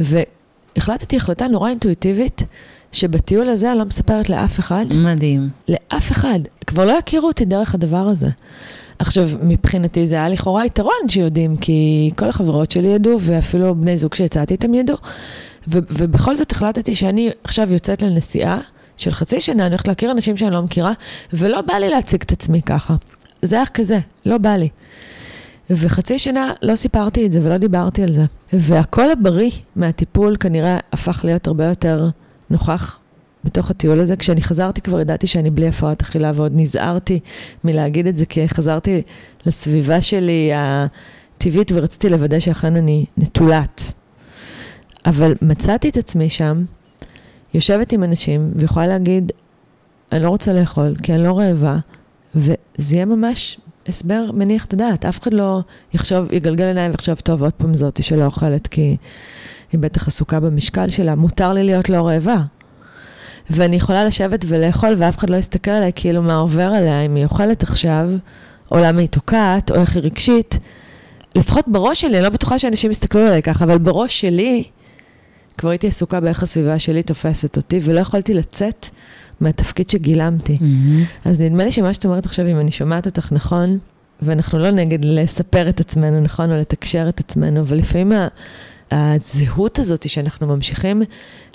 והחלטתי החלטה נורא אינטואיטיבית, שבטיול הזה אני לא מספרת לאף אחד. מדהים. לאף אחד. כבר לא יכירו אותי דרך הדבר הזה. עכשיו, מבחינתי זה היה לכאורה יתרון שיודעים, כי כל החברות שלי ידעו, ואפילו בני זוג שיצאתי איתם ידעו. ו- ובכל זאת החלטתי שאני עכשיו יוצאת לנסיעה של חצי שנה, אני הולכת להכיר אנשים שאני לא מכירה, ולא בא לי להציג את עצמי ככה. זה היה כזה, לא בא לי. וחצי שנה לא סיפרתי את זה ולא דיברתי על זה. והקול הבריא מהטיפול כנראה הפך להיות הרבה יותר נוכח בתוך הטיול הזה. כשאני חזרתי כבר ידעתי שאני בלי הפרעת אכילה, ועוד נזהרתי מלהגיד את זה, כי חזרתי לסביבה שלי הטבעית ורציתי לוודא שאכן אני נטולת. אבל מצאתי את עצמי שם, יושבת עם אנשים, ויכולה להגיד, אני לא רוצה לאכול, כי אני לא רעבה, וזה יהיה ממש הסבר מניח את הדעת. אף אחד לא יחשוב, יגלגל עיניים ויחשוב, טוב, עוד פעם זאתי שלא אוכלת, כי היא בטח עסוקה במשקל שלה, מותר לי להיות לא רעבה. ואני יכולה לשבת ולאכול, ואף אחד לא יסתכל עליי כאילו מה עובר עליה, אם היא אוכלת עכשיו, או למה היא תוקעת, או איך היא רגשית. לפחות בראש שלי, אני לא בטוחה שאנשים יסתכלו עליי ככה, אבל בראש שלי, כבר הייתי עסוקה באיך הסביבה שלי תופסת אותי, ולא יכולתי לצאת מהתפקיד שגילמתי. Mm-hmm. אז נדמה לי שמה שאת אומרת עכשיו, אם אני שומעת אותך נכון, ואנחנו לא נגד לספר את עצמנו, נכון, או לתקשר את עצמנו, אבל לפעמים הזהות הזאת שאנחנו ממשיכים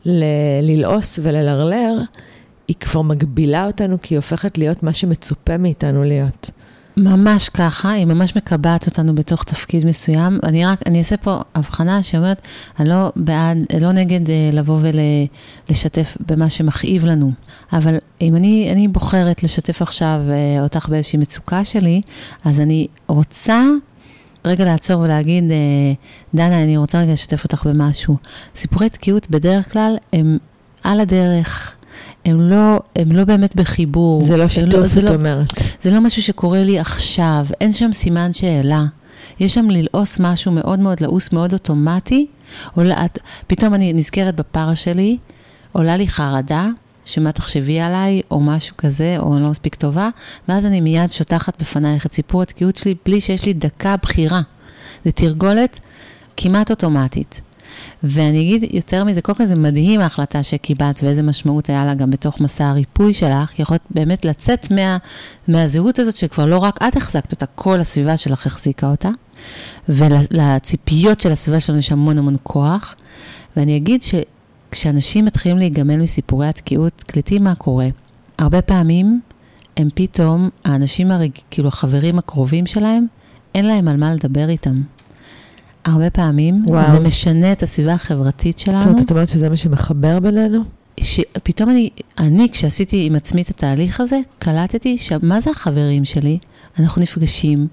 ל- ללעוס וללרלר, היא כבר מגבילה אותנו כי היא הופכת להיות מה שמצופה מאיתנו להיות. ממש ככה, היא ממש מקבעת אותנו בתוך תפקיד מסוים. אני רק, אני אעשה פה הבחנה שאומרת, אני לא בעד, לא נגד אה, לבוא ולשתף במה שמכאיב לנו, אבל אם אני, אני בוחרת לשתף עכשיו אה, אותך באיזושהי מצוקה שלי, אז אני רוצה רגע לעצור ולהגיד, אה, דנה, אני רוצה רגע לשתף אותך במשהו. סיפורי תקיעות בדרך כלל הם על הדרך. הם לא, הם לא באמת בחיבור. זה לא שיתוף, לא, את לא, אומרת. זה לא משהו שקורה לי עכשיו, אין שם סימן שאלה. יש שם ללעוס משהו מאוד מאוד לעוס, מאוד אוטומטי. עולה, פתאום אני נזכרת בפער שלי, עולה לי חרדה, שמה תחשבי עליי, או משהו כזה, או אני לא מספיק טובה, ואז אני מיד שוטחת בפנייך את סיפור התקיעות שלי, בלי שיש לי דקה בחירה. זה תרגולת כמעט אוטומטית. ואני אגיד יותר מזה, קודם כל זה מדהים ההחלטה שקיבלת ואיזה משמעות היה לה גם בתוך מסע הריפוי שלך, כי יכולת באמת לצאת מה, מהזהות הזאת שכבר לא רק את החזקת אותה, כל הסביבה שלך החזיקה אותה, ולציפיות של הסביבה שלנו יש המון המון כוח. ואני אגיד שכשאנשים מתחילים להיגמל מסיפורי התקיעות, קלטים מה קורה. הרבה פעמים הם פתאום, האנשים, הרג... כאילו החברים הקרובים שלהם, אין להם על מה לדבר איתם. הרבה פעמים, וואו. זה משנה את הסביבה החברתית שלנו. זאת אומרת, את אומרת שזה מה שמחבר בינינו? שפתאום אני, אני, כשעשיתי עם עצמי את התהליך הזה, קלטתי שמה זה החברים שלי? אנחנו נפגשים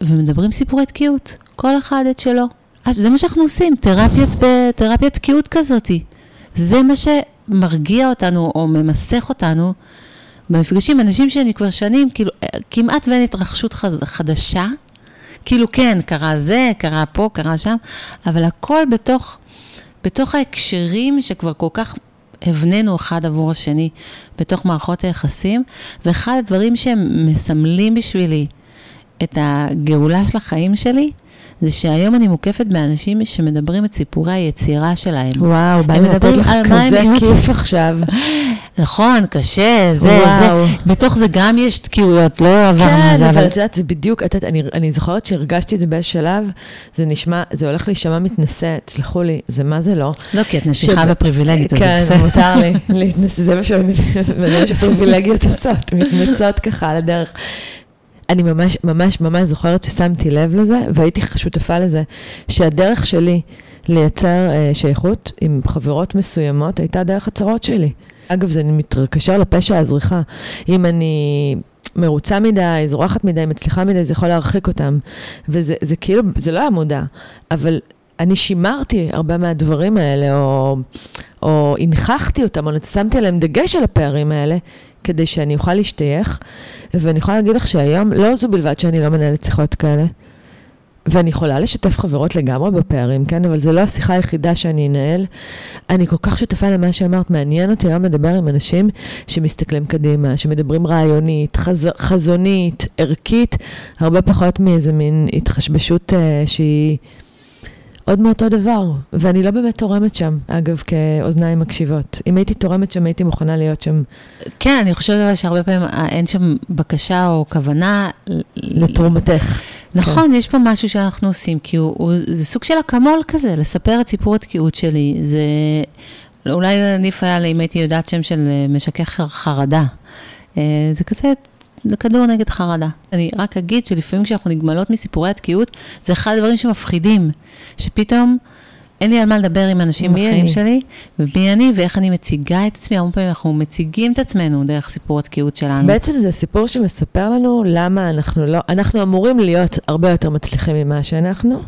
ומדברים סיפורי תקיעות, כל אחד את שלו. אז זה מה שאנחנו עושים, תרפיית, תרפיית תקיעות כזאתי. זה מה שמרגיע אותנו או ממסך אותנו במפגשים. אנשים שאני כבר שנים, כאילו, כמעט ואין התרחשות חדשה. כאילו כן, קרה זה, קרה פה, קרה שם, אבל הכל בתוך, בתוך ההקשרים שכבר כל כך הבנינו אחד עבור השני בתוך מערכות היחסים, ואחד הדברים שהם מסמלים בשבילי את הגאולה של החיים שלי, זה שהיום אני מוקפת באנשים שמדברים את סיפורי היצירה שלהם. וואו, באים לתת לך כזה כיף עכשיו. נכון, קשה, זה, וואו. זה. בתוך זה גם יש תקיעויות, לא עברנו כן, זה. כן, אבל את יודעת, זה בדיוק, את, אני, אני זוכרת שהרגשתי את זה באיזה שלב, זה נשמע, זה הולך להישמע מתנשא, תסלחו לי, זה מה זה לא. לא, כי את נסיכה שב... בפריבילגית, אז כן, זה בסדר. כן, מותר לי להתנסה, זה מה שפריבילגיות עושות, מתנסות ככה על הדרך. אני ממש, ממש, ממש זוכרת ששמתי לב לזה, והייתי שותפה לזה, שהדרך שלי לייצר אה, שייכות עם חברות מסוימות הייתה דרך הצרות שלי. אגב, זה מתקשר לפשע הזריחה. אם אני מרוצה מדי, זורחת מדי, מצליחה מדי, זה יכול להרחיק אותם. וזה זה כאילו, זה לא היה מודע, אבל אני שימרתי הרבה מהדברים האלה, או, או הנכחתי אותם, או שמתי עליהם דגש על הפערים האלה, כדי שאני אוכל להשתייך. ואני יכולה להגיד לך שהיום, לא זו בלבד שאני לא מנהלת שיחות כאלה, ואני יכולה לשתף חברות לגמרי בפערים, כן? אבל זו לא השיחה היחידה שאני אנהל. אני כל כך שותפה למה שאמרת, מעניין אותי היום לדבר עם אנשים שמסתכלים קדימה, שמדברים רעיונית, חז... חזונית, ערכית, הרבה פחות מאיזה מין התחשבשות uh, שהיא... עוד מאותו דבר, ואני לא באמת תורמת שם, אגב, כאוזניים מקשיבות. אם הייתי תורמת שם, הייתי מוכנה להיות שם. כן, אני חושבת שהרבה פעמים אה, אין שם בקשה או כוונה... לתרומתך. נכון, כן. יש פה משהו שאנחנו עושים, כי הוא, הוא, זה סוג של אקמול כזה, לספר את סיפור התקיעות שלי. זה אולי עדיף היה אם הייתי יודעת שם של משכך חרדה. אה, זה כזה זה כדור נגד חרדה. אני רק אגיד שלפעמים כשאנחנו נגמלות מסיפורי התקיעות, זה אחד הדברים שמפחידים, שפתאום אין לי על מה לדבר עם אנשים בחיים אני? שלי, ומי אני ואיך אני מציגה את עצמי, הרבה פעמים אנחנו מציגים את עצמנו דרך סיפור התקיעות שלנו. בעצם זה סיפור שמספר לנו למה אנחנו לא, אנחנו אמורים להיות הרבה יותר מצליחים ממה שאנחנו,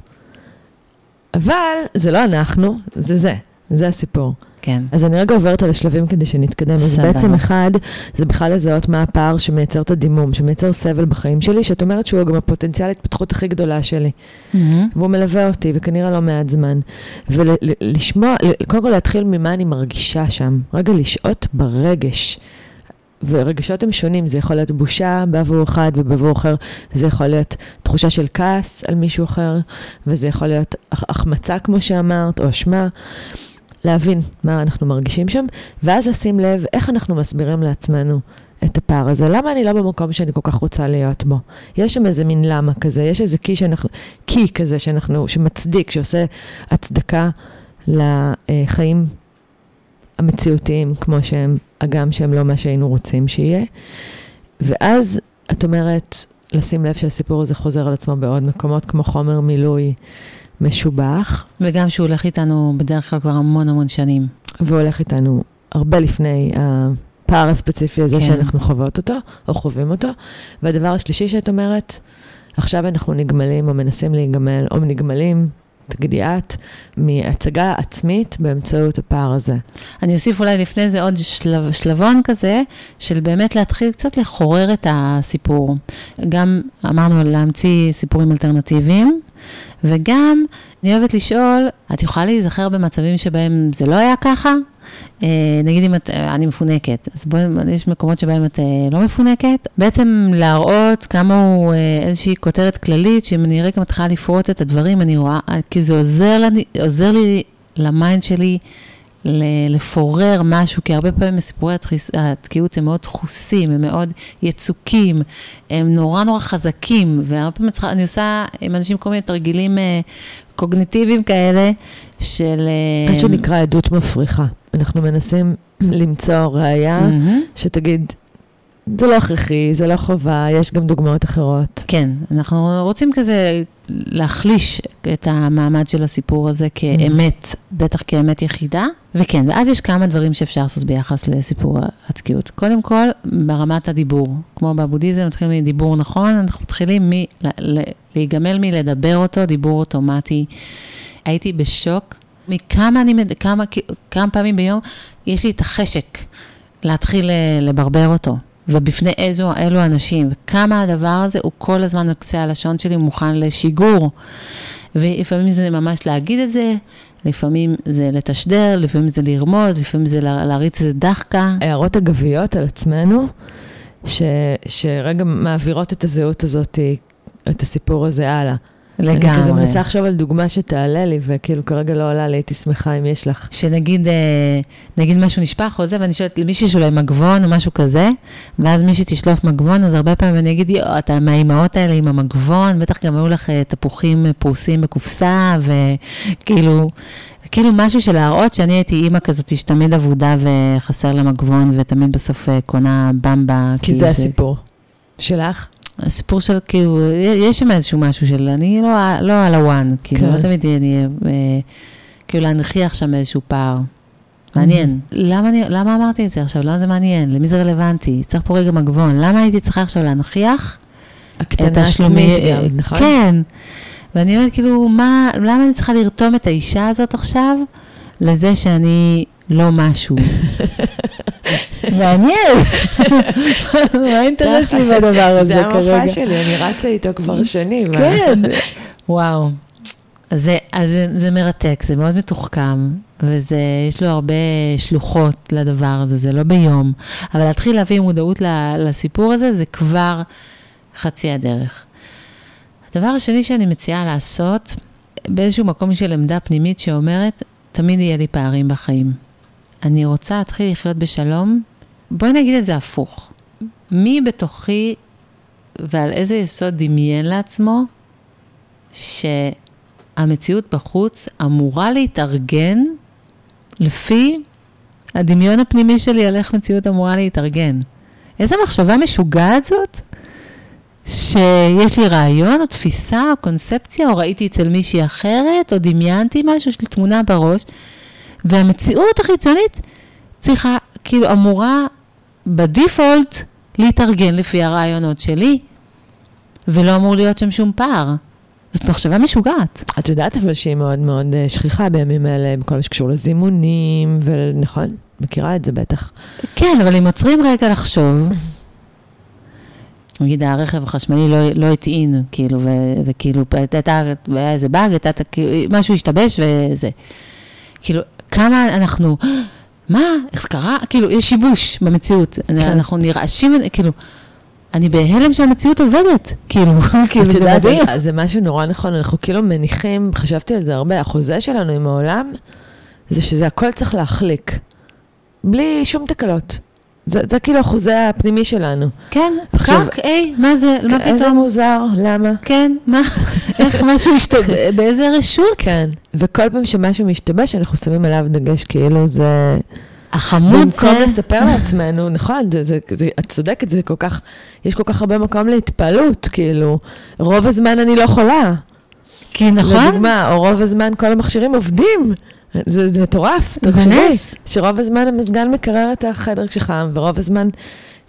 אבל זה לא אנחנו, זה זה, זה הסיפור. כן. אז אני רגע עוברת על השלבים כדי שנתקדם. אז בעצם אחד, זה בכלל לזהות מה הפער שמייצר את הדימום, שמייצר סבל בחיים שלי, שאת אומרת שהוא גם הפוטנציאל ההתפתחות הכי גדולה שלי. Mm-hmm. והוא מלווה אותי, וכנראה לא מעט זמן. ולשמוע, קודם כל להתחיל ממה אני מרגישה שם. רגע לשהות ברגש. ורגשות הם שונים, זה יכול להיות בושה בעבור אחד ובעבור אחר, זה יכול להיות תחושה של כעס על מישהו אחר, וזה יכול להיות החמצה, כמו שאמרת, או אשמה. להבין מה אנחנו מרגישים שם, ואז לשים לב איך אנחנו מסבירים לעצמנו את הפער הזה. למה אני לא במקום שאני כל כך רוצה להיות בו? יש שם איזה מין למה כזה, יש איזה קי שאנחנו, קי כזה שאנחנו, שמצדיק, שעושה הצדקה לחיים המציאותיים כמו שהם, הגם שהם לא מה שהיינו רוצים שיהיה. ואז את אומרת, לשים לב שהסיפור הזה חוזר על עצמו בעוד מקומות, כמו חומר מילוי משובח. וגם שהוא הולך איתנו בדרך כלל כבר המון המון שנים. והולך איתנו הרבה לפני הפער הספציפי הזה כן. שאנחנו חוות אותו, או חווים אותו. והדבר השלישי שאת אומרת, עכשיו אנחנו נגמלים או מנסים להיגמל, או נגמלים, תגידי את, מהצגה עצמית באמצעות הפער הזה. אני אוסיף אולי לפני זה עוד שלב, שלבון כזה, של באמת להתחיל קצת לחורר את הסיפור. גם אמרנו להמציא סיפורים אלטרנטיביים, וגם, אני אוהבת לשאול, את יכולה להיזכר במצבים שבהם זה לא היה ככה? אה, נגיד אם את, אני מפונקת, אז בואי, יש מקומות שבהם את אה, לא מפונקת. בעצם להראות כמה הוא אה, איזושהי כותרת כללית, שאם אני רגע מתחילה לפרוט את הדברים, אני רואה, כי זה עוזר, לי, עוזר לי ל mind שלי לפורר משהו, כי הרבה פעמים סיפורי התקיעות הם מאוד דחוסים, הם מאוד יצוקים, הם נורא נורא חזקים, והרבה פעמים אני עושה עם אנשים כל מיני תרגילים אה, קוגניטיביים כאלה, של... מה שנקרא עדות מפריחה. אנחנו מנסים למצוא ראייה mm-hmm. שתגיד, זה לא הכרחי, זה לא חובה, יש גם דוגמאות אחרות. כן, אנחנו רוצים כזה להחליש את המעמד של הסיפור הזה כאמת, mm-hmm. בטח כאמת יחידה. וכן, ואז יש כמה דברים שאפשר לעשות ביחס לסיפור התקיעות. קודם כל, ברמת הדיבור. כמו בבודהיזם, מתחילים מדיבור נכון, אנחנו מתחילים מ... להיגמל מלדבר אותו, דיבור אוטומטי. הייתי בשוק מכמה אני, כמה, כמה פעמים ביום יש לי את החשק להתחיל לברבר אותו. ובפני איזו, אילו אנשים, וכמה הדבר הזה הוא כל הזמן על קצה הלשון שלי מוכן לשיגור. ולפעמים זה ממש להגיד את זה, לפעמים זה לתשדר, לפעמים זה לרמוז, לפעמים זה להריץ איזה דחקה. הערות אגביות על עצמנו, ש, שרגע מעבירות את הזהות הזאת, את הסיפור הזה הלאה. לגמרי. אני כזה מנסה לחשוב על דוגמה שתעלה לי, וכאילו כרגע לא עולה לי, הייתי שמחה אם יש לך. שנגיד, אה, נגיד משהו נשפך או זה, ואני שואלת למישהי שאולי מגבון או משהו כזה, ואז מישהי תשלוף מגבון, אז הרבה פעמים אני אגיד, יואו, אתה מהאימהות האלה עם המגבון, בטח גם היו לך אה, תפוחים פרוסים בקופסה, וכאילו... כאילו משהו של להראות שאני הייתי אימא כזאת שתמיד אבודה וחסר לה מגבון, ותמיד בסוף אה, קונה במבה. כי זה ש... הסיפור. שלך? הסיפור של, כאילו, יש שם איזשהו משהו של, אני לא, לא על הוואן, כאילו, כן. לא תמיד אני, אה, כאילו, להנכיח שם איזשהו פער. מעניין. Mm-hmm. למה, אני, למה אמרתי את זה עכשיו? למה זה מעניין? למי זה רלוונטי? צריך פה רגע מגבון. למה הייתי צריכה עכשיו להנכיח את השלומי? גם, נכון? כן. ואני אומרת, כאילו, מה, למה אני צריכה לרתום את האישה הזאת עכשיו לזה שאני לא משהו? מעניין. מה האינטרס שלי בדבר הזה כרגע? זה המופע שלי, אני רצה איתו כבר שנים. כן, וואו. אז זה, אז זה, זה מרתק, זה מאוד מתוחכם, ויש לו הרבה שלוחות לדבר הזה, זה לא ביום. אבל להתחיל להביא מודעות לסיפור הזה, זה כבר חצי הדרך. הדבר השני שאני מציעה לעשות, באיזשהו מקום של עמדה פנימית שאומרת, תמיד יהיה לי פערים בחיים. אני רוצה להתחיל לחיות בשלום, בואי נגיד את זה הפוך. מי בתוכי ועל איזה יסוד דמיין לעצמו שהמציאות בחוץ אמורה להתארגן לפי הדמיון הפנימי שלי על איך מציאות אמורה להתארגן. איזה מחשבה משוגעת זאת? שיש לי רעיון או תפיסה או קונספציה, או ראיתי אצל מישהי אחרת, או דמיינתי משהו, יש לי תמונה בראש, והמציאות החיצונית צריכה, כאילו אמורה בדיפולט להתארגן לפי הרעיונות שלי, ולא אמור להיות שם שום פער. זאת מחשבה משוגעת. את יודעת אבל שהיא מאוד מאוד אה, שכיחה בימים האלה, בכל מה שקשור לזימונים, ונכון, מכירה את זה בטח. כן, אבל אם עוצרים רגע לחשוב, נגיד הרכב החשמלי לא, לא הטעין, כאילו, ו, וכאילו, הייתה, איזה באג, הייתה, משהו השתבש וזה. כאילו, כמה אנחנו, מה, איך קרה? כאילו, יש שיבוש במציאות. כן. אנחנו נרעשים, כאילו, אני בהלם שהמציאות עובדת, כאילו, כאילו, זה מדהים. זה משהו נורא נכון, אנחנו כאילו מניחים, חשבתי על זה הרבה, החוזה שלנו עם העולם, זה שזה הכל צריך להחליק, בלי שום תקלות. זה, זה כאילו החוזה הפנימי שלנו. כן, עכשיו, פקק, היי, מה זה, מה פתאום? איזה מוזר, למה? כן, מה, איך משהו השתבש, באיזה רשות? כן, וכל פעם שמשהו משתבש, אנחנו שמים עליו דגש כאילו זה... החמוד זה... במקום לספר לעצמנו, נכון, זה, זה, זה, את צודקת, זה כל כך, יש כל כך הרבה מקום להתפעלות, כאילו, רוב הזמן אני לא חולה. כי נכון. לדוגמה, או רוב הזמן כל המכשירים עובדים. זה, זה מטורף, זה נס. שרוב הזמן המזגן מקרר את החדר כשחם, ורוב הזמן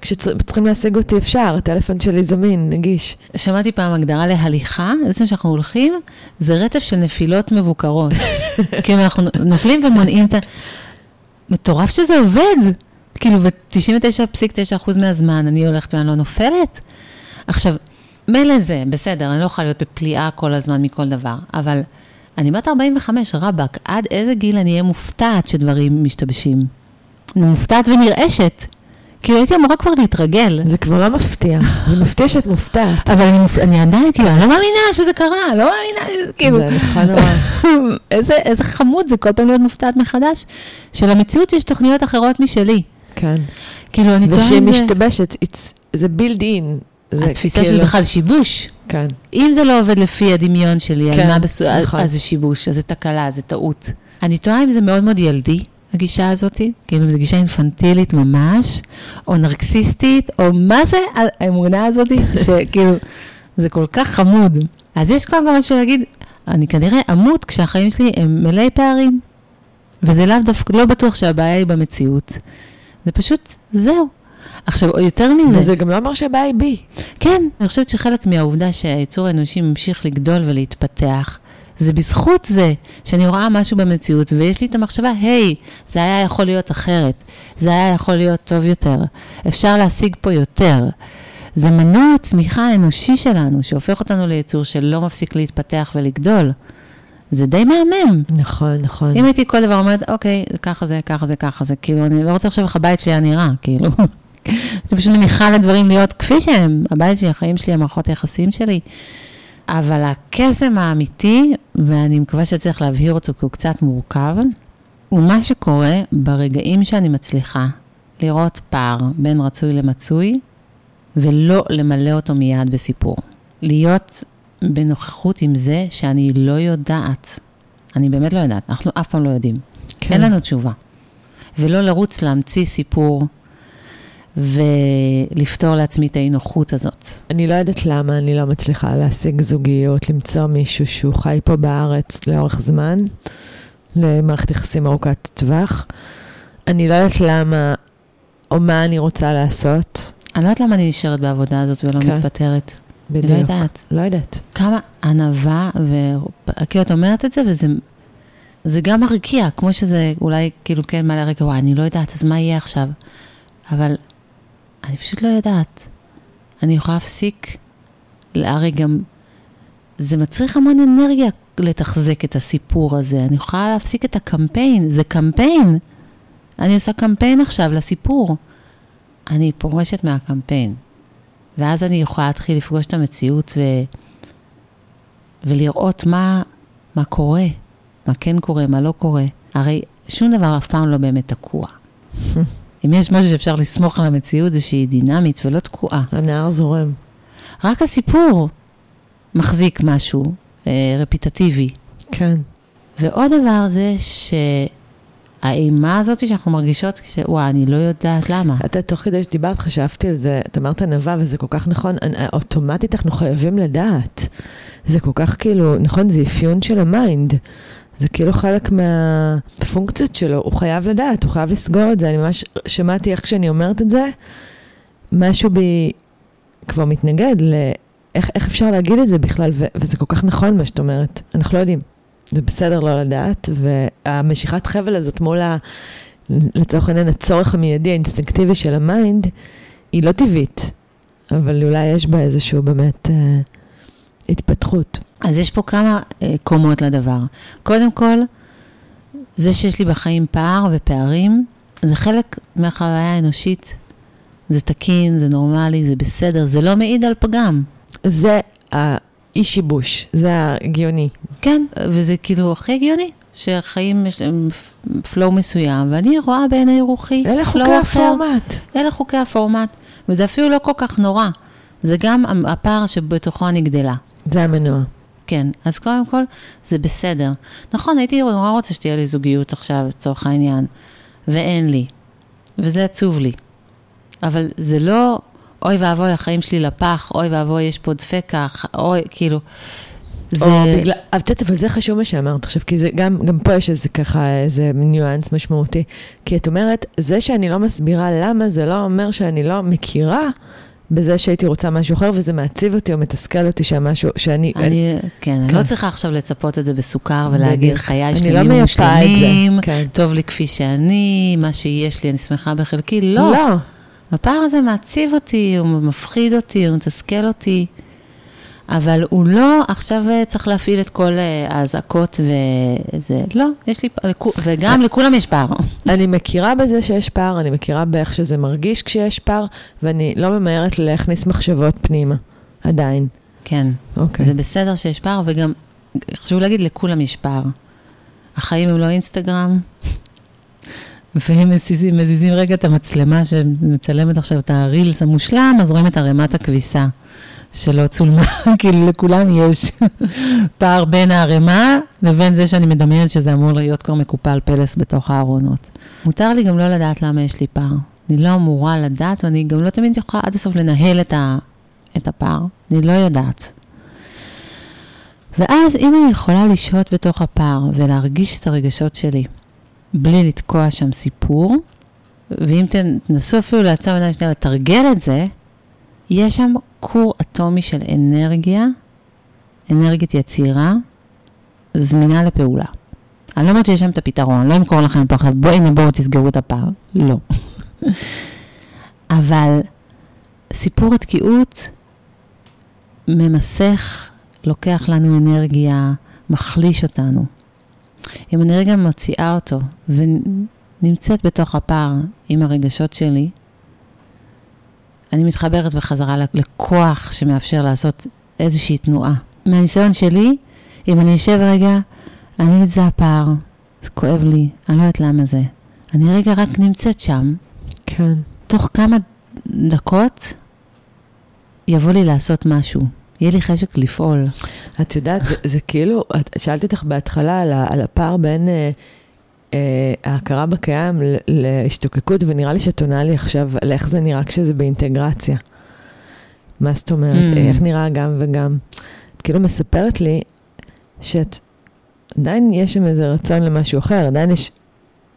כשצריכים להשיג אותי אפשר, הטלפון שלי זמין, נגיש. שמעתי פעם הגדרה להליכה, בעצם שאנחנו הולכים, זה רצף של נפילות מבוקרות. כאילו אנחנו נופלים ומונעים את ה... מטורף שזה עובד. כאילו, ב-99.9% מהזמן אני הולכת ואני לא נופלת. עכשיו, מילא זה, בסדר, אני לא יכולה להיות בפליאה כל הזמן מכל דבר, אבל אני בת 45, רבאק, עד איזה גיל אני אהיה מופתעת שדברים משתבשים? אני מופתעת ונרעשת. כאילו הייתי אמורה כבר להתרגל. זה כבר לא מפתיע, זה מפתיע שאת מופתעת. אבל אני, מופ... אני עדיין, כאילו, אני לא מאמינה שזה קרה, לא מאמינה, שזה- כאילו, זה נכון נורא. איזה, איזה חמוד זה כל פעם להיות מופתעת מחדש, שלמציאות יש תוכניות אחרות משלי. כן. כאילו, אני טועה ושהיא עם זה, משתבשת, it's- זה בילד אין. התפיסה שזה בכלל שיבוש. כן. אם זה לא עובד לפי הדמיון שלי, כן, על מה בסו... אז- נכון. אז זה שיבוש, אז זה תקלה, זה טעות. אני תוהה אם זה מאוד מאוד ילדי, הגישה הזאת, כאילו אם זו גישה אינפנטילית ממש, או נרקסיסטית, או מה זה האמונה הזאת, שכאילו, זה כל כך חמוד. אז יש קודם כל משהו להגיד, אני כנראה אמות כשהחיים שלי הם מלאי פערים. וזה לאו דווקא, לא בטוח שהבעיה היא במציאות. זה פשוט, זהו. עכשיו, יותר מזה, וזה גם לא אומר שהבעיה היא בי. כן, אני חושבת שחלק מהעובדה שהיצור האנושי ממשיך לגדול ולהתפתח, זה בזכות זה שאני רואה משהו במציאות ויש לי את המחשבה, היי, זה היה יכול להיות אחרת, זה היה יכול להיות טוב יותר, אפשר להשיג פה יותר. זה מנוע הצמיחה האנושי שלנו, שהופך אותנו ליצור שלא מפסיק להתפתח ולגדול. זה די מהמם. נכון, נכון. אם הייתי כל דבר אומרת, אוקיי, ככה זה, ככה זה, ככה זה, כאילו, אני לא רוצה עכשיו איך הבית שלי היה נראה, כאילו. אני פשוט מניחה לדברים להיות כפי שהם, הבית שלי, החיים שלי, המערכות היחסים שלי. אבל הקסם האמיתי, ואני מקווה שצריך להבהיר אותו כי הוא קצת מורכב, הוא מה שקורה ברגעים שאני מצליחה לראות פער בין רצוי למצוי, ולא למלא אותו מיד בסיפור. להיות בנוכחות עם זה שאני לא יודעת. אני באמת לא יודעת, אנחנו אף פעם לא יודעים. כן. אין לנו תשובה. ולא לרוץ להמציא סיפור ולפתור לעצמי את האי-נוחות הזאת. אני לא יודעת למה אני לא מצליחה להשיג זוגיות, למצוא מישהו שהוא חי פה בארץ לאורך זמן, למערכת יחסים ארוכת טווח. אני לא יודעת למה, או מה אני רוצה לעשות. אני לא יודעת למה אני נשארת בעבודה הזאת ולא כן. מתפטרת. אני בדיוק. לא יודעת. לא יודעת. כמה ענווה, וכאילו את אומרת את זה, וזה זה גם מרקיע, כמו שזה אולי כאילו כן מעלה רגע, וואי, אני לא יודעת, אז מה יהיה עכשיו? אבל אני פשוט לא יודעת. אני יכולה להפסיק, הרי גם, זה מצריך המון אנרגיה לתחזק את הסיפור הזה. אני יכולה להפסיק את הקמפיין, זה קמפיין. אני עושה קמפיין עכשיו לסיפור. אני פורשת מהקמפיין. ואז אני יכולה להתחיל לפגוש את המציאות ו... ולראות מה, מה קורה, מה כן קורה, מה לא קורה. הרי שום דבר אף פעם לא באמת תקוע. אם יש משהו שאפשר לסמוך על המציאות זה שהיא דינמית ולא תקועה. הנהר זורם. רק הסיפור מחזיק משהו אה, רפיטטיבי. כן. ועוד דבר זה שהאימה הזאת שאנחנו מרגישות, שוואי, אני לא יודעת למה. אתה, תוך כדי שדיברת, חשבתי על זה, את אמרת ענווה, וזה כל כך נכון, אנ- אוטומטית אנחנו חייבים לדעת. זה כל כך כאילו, נכון, זה אפיון של המיינד. זה כאילו חלק מהפונקציות שלו, הוא חייב לדעת, הוא חייב לסגור את זה. אני ממש שמעתי איך כשאני אומרת את זה, משהו בי כבר מתנגד לאיך איך אפשר להגיד את זה בכלל, ו- וזה כל כך נכון מה שאת אומרת. אנחנו לא יודעים. זה בסדר לא לדעת, והמשיכת חבל הזאת מול ה... לצורך העניין, הצורך המיידי, האינסטינקטיבי של המיינד, היא לא טבעית, אבל אולי יש בה איזשהו באמת אה, התפתחות. אז יש פה כמה אה, קומות לדבר. קודם כל, זה שיש לי בחיים פער ופערים, זה חלק מהחוויה האנושית. זה תקין, זה נורמלי, זה בסדר, זה לא מעיד על פגם. זה האי שיבוש, זה ההגיוני. כן, וזה כאילו הכי הגיוני, שהחיים יש להם פלואו מסוים, ואני רואה בעיני רוחי אלה חוקי flow אחר. הפורמט. אלה חוקי הפורמט, וזה אפילו לא כל כך נורא. זה גם הפער שבתוכו אני גדלה. זה המנוע. כן, אז קודם כל, זה בסדר. נכון, הייתי נורא רוצה שתהיה לי זוגיות עכשיו, לצורך העניין, ואין לי, וזה עצוב לי. אבל זה לא, אוי ואבוי, החיים שלי לפח, אוי ואבוי, יש פה דפקה, אוי, כאילו, זה... או בגלל, את יודעת, אבל זה חשוב מה שאמרת עכשיו, כי זה גם, גם פה יש איזה ככה, איזה ניואנס משמעותי. כי את אומרת, זה שאני לא מסבירה למה, זה לא אומר שאני לא מכירה בזה שהייתי רוצה משהו אחר, וזה מעציב אותי או מתסכל אותי שהמשהו, שאני... אני, כן, אני כן. לא צריכה עכשיו לצפות את זה בסוכר ולהגיד. חיי אני שלמים לא ומושלמים, כן. טוב לי כפי שאני, מה שיש לי, אני שמחה בחלקי. לא. לא. הפער הזה מעציב אותי, הוא מפחיד אותי, הוא מתסכל אותי. אבל הוא לא עכשיו אה, צריך להפעיל את כל אה, האזעקות וזה, לא, יש לי, וגם לכולם יש פער. אני מכירה בזה שיש פער, אני מכירה באיך שזה מרגיש כשיש פער, ואני לא ממהרת להכניס מחשבות פנימה, עדיין. כן, אוקיי. זה בסדר שיש פער, וגם חשוב להגיד, לכולם יש פער. החיים הם לא אינסטגרם, והם מזיזים, מזיזים רגע את המצלמה שמצלמת עכשיו את הרילס המושלם, אז רואים את ערימת הכביסה שלא צולמה, כאילו לכולם יש פער בין הערימה לבין זה שאני מדמיינת שזה אמור להיות כבר מקופל פלס בתוך הארונות. מותר לי גם לא לדעת למה יש לי פער. אני לא אמורה לדעת, ואני גם לא תמיד יכולה עד הסוף לנהל את, ה, את הפער. אני לא יודעת. ואז אם אני יכולה לשהות בתוך הפער ולהרגיש את הרגשות שלי, בלי לתקוע שם סיפור, ואם תנסו אפילו לעצום עיניים שנייה לתרגל את זה, יש שם כור אטומי של אנרגיה, אנרגיית יצירה, זמינה לפעולה. אני לא אומרת שיש שם את הפתרון, לא אמכור לכם פה עכשיו, בואי הנה בואו תסגרו את הפער, לא. אבל סיפור התקיעות ממסך, לוקח לנו אנרגיה, מחליש אותנו. אם אני רגע מוציאה אותו ונמצאת בתוך הפער עם הרגשות שלי, אני מתחברת בחזרה לכוח שמאפשר לעשות איזושהי תנועה. מהניסיון שלי, אם אני אשב רגע, אני אגיד, זה הפער, זה כואב לי, אני לא יודעת למה זה. אני רגע רק נמצאת שם. כן. תוך כמה דקות יבוא לי לעשות משהו. יהיה לי חשק לפעול. את יודעת, זה, זה כאילו, את, שאלתי אותך בהתחלה על, על הפער בין אה, ההכרה בקיים להשתוקקות, ונראה לי שאת עונה לי עכשיו על איך זה נראה כשזה באינטגרציה. מה זאת אומרת? Mm. איך נראה גם וגם? את כאילו מספרת לי שאת, עדיין יש שם איזה רצון למשהו אחר, עדיין יש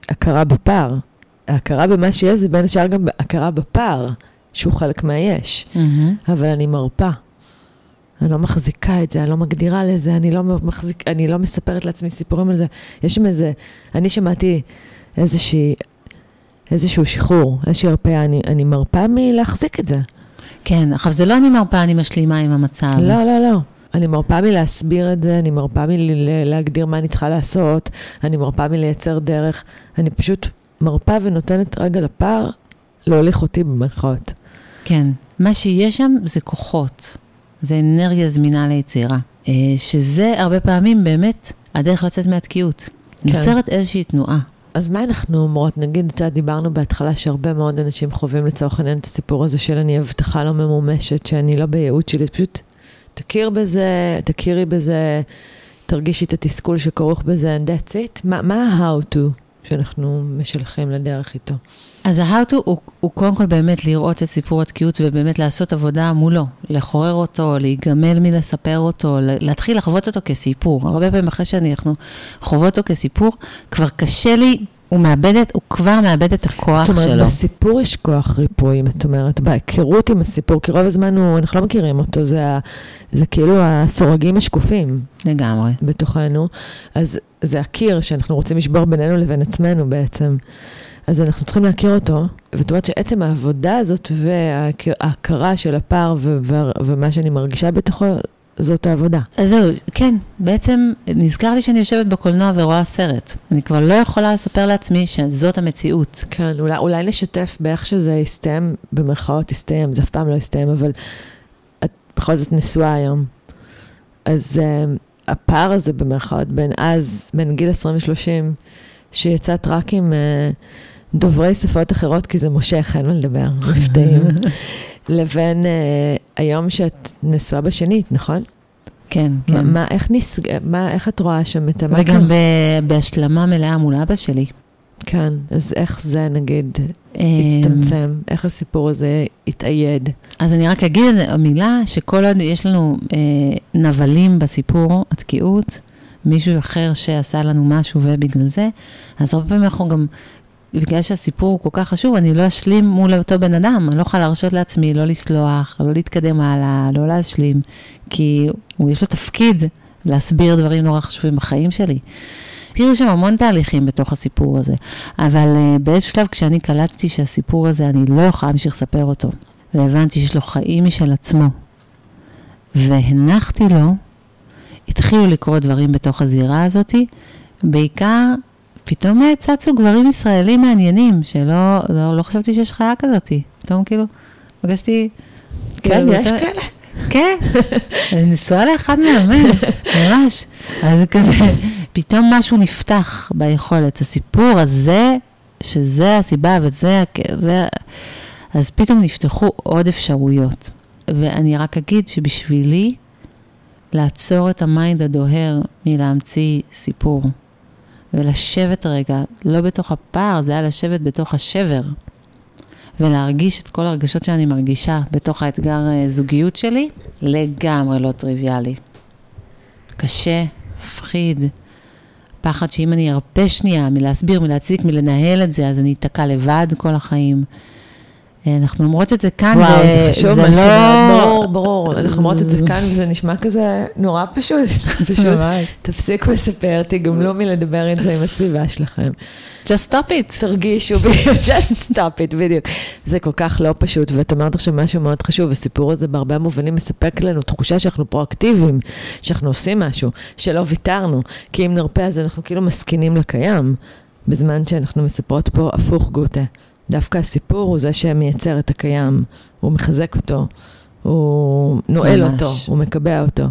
הכרה בפער. ההכרה במה שיש זה בין השאר גם הכרה בפער, שהוא חלק מהיש. Mm-hmm. אבל אני מרפה. אני לא מחזיקה את זה, אני לא מגדירה לזה, אני לא, מחזיק, אני לא מספרת לעצמי סיפורים על זה. יש שם איזה, אני שמעתי איזושהי, איזשהו שחרור, איזושהי הרפאה, אני, אני מרפה מלהחזיק את זה. כן, עכשיו זה לא אני מרפה, אני משלימה עם המצב. לא, לא, לא. אני מרפה מלהסביר את זה, אני מרפה מלהגדיר מה אני צריכה לעשות, אני מרפה מלייצר דרך, אני פשוט מרפה ונותנת רגע לפער להוליך אותי במרכאות. כן, מה שיש שם זה כוחות. זה אנרגיה זמינה ליצירה, אה, שזה הרבה פעמים באמת הדרך לצאת מהתקיעות. כן. נוצרת איזושהי תנועה. אז מה אנחנו אומרות? נגיד, אתה דיברנו בהתחלה שהרבה מאוד אנשים חווים לצורך העניין את הסיפור הזה של אני הבטחה לא ממומשת, שאני לא בייעוד שלי, פשוט תכיר בזה, תכירי בזה, תרגישי את התסכול שכרוך בזה, and that's it. מה, מה ה-how to? שאנחנו משלחים לדרך איתו. אז ה-how to הוא, הוא קודם כל באמת לראות את סיפור התקיעות ובאמת לעשות עבודה מולו, לחורר אותו, להיגמל מלספר אותו, להתחיל לחוות אותו כסיפור. הרבה פעמים אחרי שאנחנו חוות אותו כסיפור, כבר קשה לי הוא מאבד את, הוא כבר מאבד את הכוח שלו. זאת אומרת, שלו. בסיפור יש כוח ריפוי, אם את אומרת, בהיכרות עם הסיפור, כי רוב הזמן הוא, אנחנו לא מכירים אותו, זה, זה כאילו הסורגים השקופים. לגמרי. בתוכנו. אז זה הקיר שאנחנו רוצים לשבור בינינו לבין עצמנו בעצם. אז אנחנו צריכים להכיר אותו, ואת אומרת שעצם העבודה הזאת וההכרה של הפער ומה שאני מרגישה בתוכו, זאת העבודה. אז זהו, כן, בעצם נזכר לי שאני יושבת בקולנוע ורואה סרט. אני כבר לא יכולה לספר לעצמי שזאת המציאות. כן, אולי, אולי נשתף באיך שזה יסתיים, במרכאות יסתיים, זה אף פעם לא יסתיים, אבל את בכל זאת נשואה היום. אז uh, הפער הזה במרכאות בין אז, בין גיל 20 ו-30, שיצאת רק עם uh, דוברי שפות אחרות, כי זה מושך, אין מה לדבר, מפתעים. לבין uh, היום שאת נשואה בשנית, נכון? כן, כן. מה, איך, נסג... מה, איך את רואה שם את המקר? וגם ב... בהשלמה מלאה מול אבא שלי. כן, אז איך זה נגיד הצטמצם? איך הסיפור הזה התאייד? אז אני רק אגיד מילה, שכל עוד יש לנו אה, נבלים בסיפור, התקיעות, מישהו אחר שעשה לנו משהו ובגלל זה, אז הרבה פעמים אנחנו גם בגלל שהסיפור הוא כל כך חשוב, אני לא אשלים מול אותו בן אדם, אני לא יכולה להרשות לעצמי לא לסלוח, לא להתקדם הלאה, לא להשלים, כי הוא יש לו תפקיד להסביר דברים נורא חשובים בחיים שלי. תראו שם המון תהליכים בתוך הסיפור הזה, אבל uh, באיזשהו שלב כשאני קלטתי שהסיפור הזה, אני לא יכולה להמשיך לספר אותו, והבנתי שיש לו חיים משל עצמו, והנחתי לו, התחילו לקרות דברים בתוך הזירה הזאתי, בעיקר פתאום צצו גברים ישראלים מעניינים, שלא לא, לא חשבתי שיש חיה כזאתי. פתאום כאילו, פגשתי... כן, יש כאלה. כן, אני נשואה לאחד מאמן, ממש. אז כזה, פתאום משהו נפתח ביכולת. הסיפור הזה, שזה הסיבה וזה, זה, אז פתאום נפתחו עוד אפשרויות. ואני רק אגיד שבשבילי, לעצור את המיינד הדוהר מלהמציא סיפור, ולשבת רגע, לא בתוך הפער, זה היה לשבת בתוך השבר. ולהרגיש את כל הרגשות שאני מרגישה בתוך האתגר אה, זוגיות שלי, לגמרי לא טריוויאלי. קשה, מפחיד, פחד שאם אני ארפה שנייה מלהסביר, מלהציג, מלנהל את זה, אז אני אתקע לבד כל החיים. אנחנו אומרות את זה כאן, וואו, זה חשוב שאתה אומרת, ברור, ברור. אנחנו אומרות את זה כאן, וזה נשמע כזה נורא פשוט. פשוט תפסיקו לספר, תגמלו מלדבר את זה עם הסביבה שלכם. just stop it. תרגישו, just stop it, בדיוק. זה כל כך לא פשוט, ואת אומרת עכשיו משהו מאוד חשוב, הסיפור הזה בהרבה מובנים מספק לנו תחושה שאנחנו פרואקטיביים, שאנחנו עושים משהו, שלא ויתרנו, כי אם נרפה אז אנחנו כאילו מסכינים לקיים, בזמן שאנחנו מספרות פה הפוך גוטה. דווקא הסיפור הוא זה שמייצר את הקיים, הוא מחזק אותו, הוא נועל ממש. אותו, הוא מקבע אותו.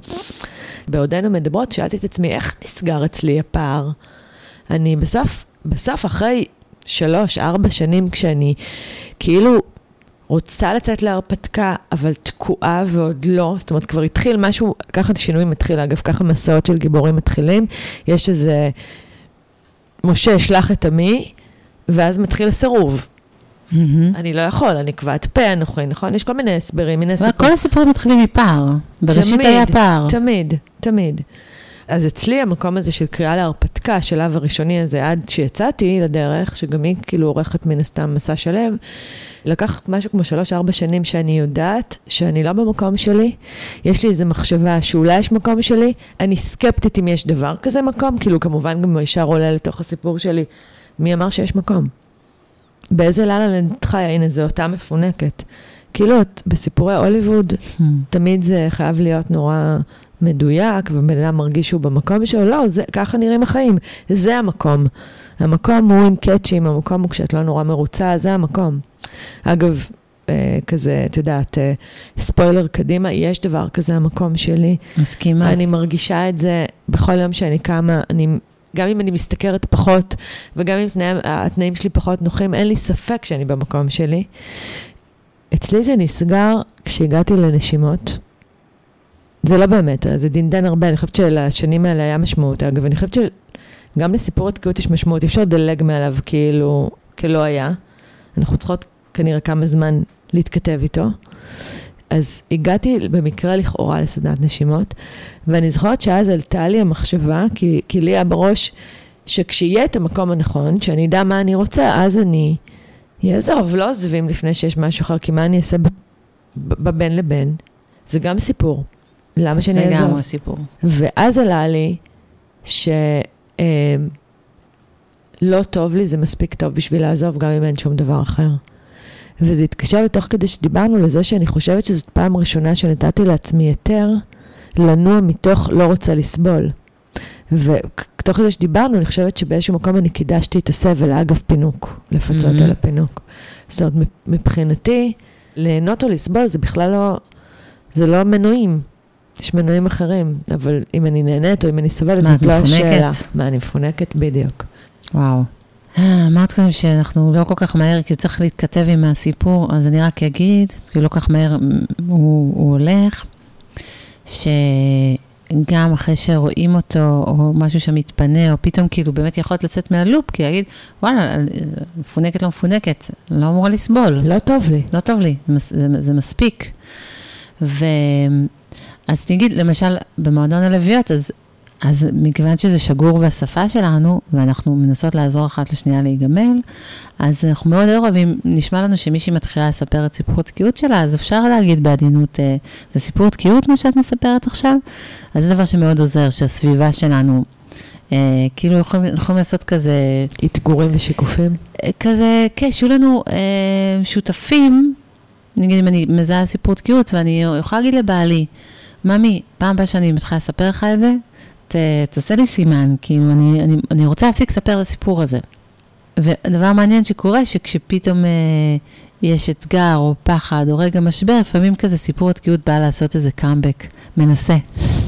בעודנו מדברות, שאלתי את עצמי, איך נסגר אצלי הפער? אני בסוף, בסוף אחרי שלוש, ארבע שנים, כשאני כאילו רוצה לצאת להרפתקה, אבל תקועה ועוד לא, זאת אומרת, כבר התחיל משהו, ככה שינוי מתחיל, אגב, ככה מסעות של גיבורים מתחילים, יש איזה, משה, שלח את עמי, ואז מתחיל הסירוב. Mm-hmm. אני לא יכול, אני כבד פה אנוכי, נכון? יש כל מיני הסברים, מיני סיפורים. כל הסיפורים מתחילים מפער. בראשית היה פער. תמיד, תמיד. אז אצלי המקום הזה של קריאה להרפתקה, השלב הראשוני הזה, עד שיצאתי לדרך, שגם היא כאילו עורכת מן הסתם מסע שלם, לקח משהו כמו שלוש-ארבע שנים שאני יודעת שאני לא במקום שלי. יש לי איזו מחשבה שאולי יש מקום שלי, אני סקפטית אם יש דבר כזה מקום, כאילו כמובן גם ישר עולה לתוך הסיפור שלי, מי אמר שיש מקום? באיזה את חיה, הנה, זו אותה מפונקת. כאילו, בסיפורי הוליווד, hmm. תמיד זה חייב להיות נורא מדויק, ובן אדם מרגיש שהוא במקום שלו, לא, זה, ככה נראים החיים, זה המקום. המקום הוא עם קאצ'ים, המקום הוא כשאת לא נורא מרוצה, זה המקום. אגב, אה, כזה, את יודעת, אה, ספוילר קדימה, יש דבר כזה, המקום שלי. מסכימה. אני מרגישה את זה בכל יום שאני קמה, אני גם אם אני משתכרת פחות, וגם אם תנאי, התנאים שלי פחות נוחים, אין לי ספק שאני במקום שלי. אצלי זה נסגר כשהגעתי לנשימות. זה לא באמת, זה דינדן הרבה, אני חושבת שלשנים האלה היה משמעות. אגב, אני חושבת שגם לסיפור התקיעות יש משמעות, אי אפשר לדלג מעליו כאילו, כלא היה. אנחנו צריכות כנראה כמה זמן להתכתב איתו. אז הגעתי במקרה לכאורה לסדנת נשימות, ואני זוכרת שאז עלתה לי המחשבה, כי, כי לי היה בראש, שכשיהיה את המקום הנכון, שאני אדע מה אני רוצה, אז אני אעזוב, לא עוזבים לפני שיש משהו אחר, כי מה אני אעשה בבין לבין? זה גם סיפור. למה שאני אעזוב? לגמרי סיפור. ואז עלה לי שלא אה, טוב לי, זה מספיק טוב בשביל לעזוב, גם אם אין שום דבר אחר. וזה התקשר לי תוך כדי שדיברנו לזה שאני חושבת שזאת פעם ראשונה שנתתי לעצמי היתר לנוע מתוך לא רוצה לסבול. ותוך כדי שדיברנו, אני חושבת שבאיזשהו מקום אני קידשתי את הסבל, אגב פינוק, לפצות mm-hmm. על הפינוק. זאת אומרת, מבחינתי, ליהנות או לסבול זה בכלל לא, זה לא מנועים. יש מנועים אחרים, אבל אם אני נהנית או אם אני סובלת, זאת לא השאלה. מה, אני מפונקת? בדיוק. וואו. אמרת קודם שאנחנו לא כל כך מהר, כי הוא צריך להתכתב עם הסיפור, אז אני רק אגיד, כי לא כל כך מהר הוא, הוא הולך, שגם אחרי שרואים אותו, או משהו שמתפנה, או פתאום כאילו באמת יכולת לצאת מהלופ, כי להגיד, וואלה, מפונקת לא מפונקת, לא אמורה לסבול. לא טוב לי. לא טוב לי, זה, זה, זה מספיק. ו... אז נגיד, למשל, במועדון הלוויות, אז אז מכיוון שזה שגור בשפה שלנו, ואנחנו מנסות לעזור אחת לשנייה להיגמל, אז אנחנו מאוד אוהבים, נשמע לנו שמישהי מתחילה לספר את סיפור התקיעות שלה, אז אפשר להגיד בעדינות, אה, זה סיפור תקיעות מה שאת מספרת עכשיו? אז זה דבר שמאוד עוזר, שהסביבה שלנו, אה, כאילו יכולים, יכולים לעשות כזה... אתגורים ושיקופים? אה, כזה, כן, שיהיו לנו אה, שותפים, נגיד אם אני מזהה סיפור תקיעות, ואני יכולה להגיד לבעלי, ממי, פעם הבאה שאני מתחילה לספר לך את זה, ת, תעשה לי סימן, כאילו, אני, אני, אני רוצה להפסיק לספר את הסיפור הזה. ודבר מעניין שקורה, שכשפתאום אה, יש אתגר או פחד או רגע משבר, לפעמים כזה סיפור התקיעות בא לעשות איזה קאמבק, מנסה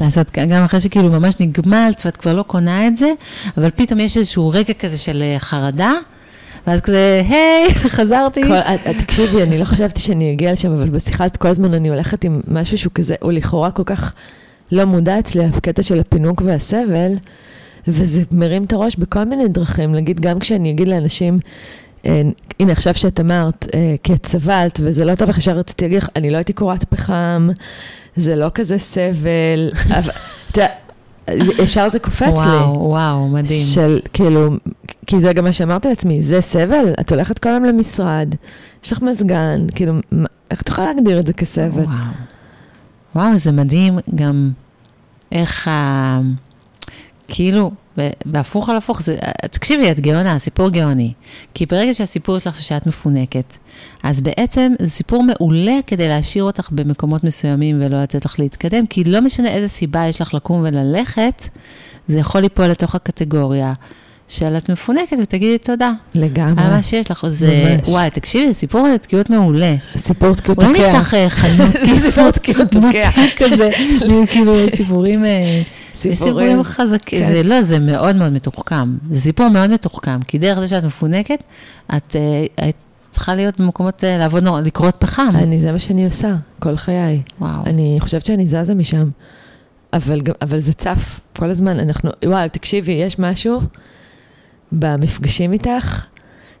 לעשות, גם אחרי שכאילו ממש נגמלת ואת כבר לא קונה את זה, אבל פתאום יש איזשהו רגע כזה של אה, חרדה. ואז כזה, היי, חזרתי. את- תקשיבי, אני לא חשבתי שאני אגיע לשם, אבל בשיחה הזאת כל הזמן אני הולכת עם משהו שהוא כזה, הוא לכאורה כל כך לא מודע אצלי, הקטע של הפינוק והסבל, וזה מרים את הראש בכל מיני דרכים. נגיד, גם כשאני אגיד לאנשים, אה, הנה, עכשיו שאת אמרת, אה, כי את סבלת, וזה לא טוב, ישר רציתי להגיד לך, אני לא הייתי קורת פחם, זה לא כזה סבל, אבל, אתה יודע, ישר זה קופץ לי. וואו, וואו, מדהים. של כאילו, כי זה גם מה שאמרתי לעצמי, זה סבל? את הולכת כל היום למשרד, יש לך מזגן, כאילו, איך את יכולה להגדיר את זה כסבל? וואו. וואו, זה מדהים גם איך ה... כאילו, בהפוך על הפוך, זה, תקשיבי, את גאונה, הסיפור גאוני. כי ברגע שהסיפור שלך שאת מפונקת, אז בעצם זה סיפור מעולה כדי להשאיר אותך במקומות מסוימים ולא לתת לך להתקדם, כי לא משנה איזה סיבה יש לך לקום וללכת, זה יכול ליפול לתוך הקטגוריה של את מפונקת ותגידי תודה לגמרי. על מה שיש לך. זה, ממש. וואי, תקשיבי, זה סיפור תקיעות מעולה. סיפור תקיעות אולי תוקע. נפתח אה, חנות, כאילו, סיפור תקיעות תוקע. כזה, כאילו סיפורים, אה, סיפורים חזקים, כן. זה לא, זה מאוד מאוד מתוחכם, זה סיפור מאוד מתוחכם, כי דרך זה שאת מפונקת, את אה, היית צריכה להיות במקומות, אה, לעבוד נורא, לקרות פחם. אני, זה מה שאני עושה, כל חיי. וואו, אני חושבת שאני זזה משם, אבל, אבל זה צף כל הזמן. אנחנו, וואי, תקשיבי, יש משהו במפגשים איתך,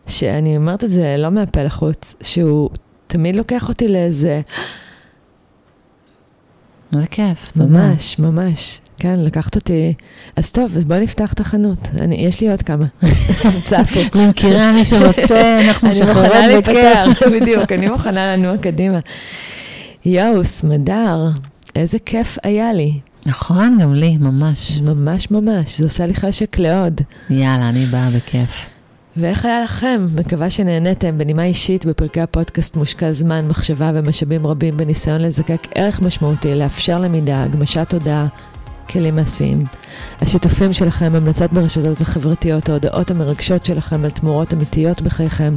שאני אומרת את זה לא מהפה לחוץ, שהוא תמיד לוקח אותי לאיזה, איזה כיף, תודה. ממש, ממש. כן, לקחת אותי. אז טוב, אז בואי נפתח את החנות. אני, יש לי עוד כמה. צפו. למכירה מי שרוצה, אנחנו אני מוכנה משחררות בכיף. בדיוק, אני מוכנה לנוע קדימה. יואו, סמדר, איזה כיף היה לי. נכון, גם לי, ממש. ממש ממש, זה עושה לי חשק לעוד. יאללה, אני באה בכיף. ואיך היה לכם? מקווה שנהניתם בנימה אישית בפרקי הפודקאסט מושקע זמן, מחשבה ומשאבים רבים בניסיון לזקק ערך משמעותי, לאפשר למידה, הגמשת תודעה, כלים מעשיים. השיתופים שלכם, המלצת ברשתות החברתיות, ההודעות המרגשות שלכם על תמורות אמיתיות בחייכם,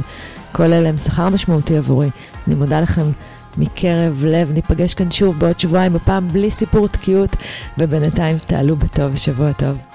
כל אלה הם שכר משמעותי עבורי. אני מודה לכם מקרב לב, ניפגש כאן שוב בעוד שבועיים, הפעם בלי סיפור תקיעות, ובינתיים תעלו בטוב, שבוע טוב.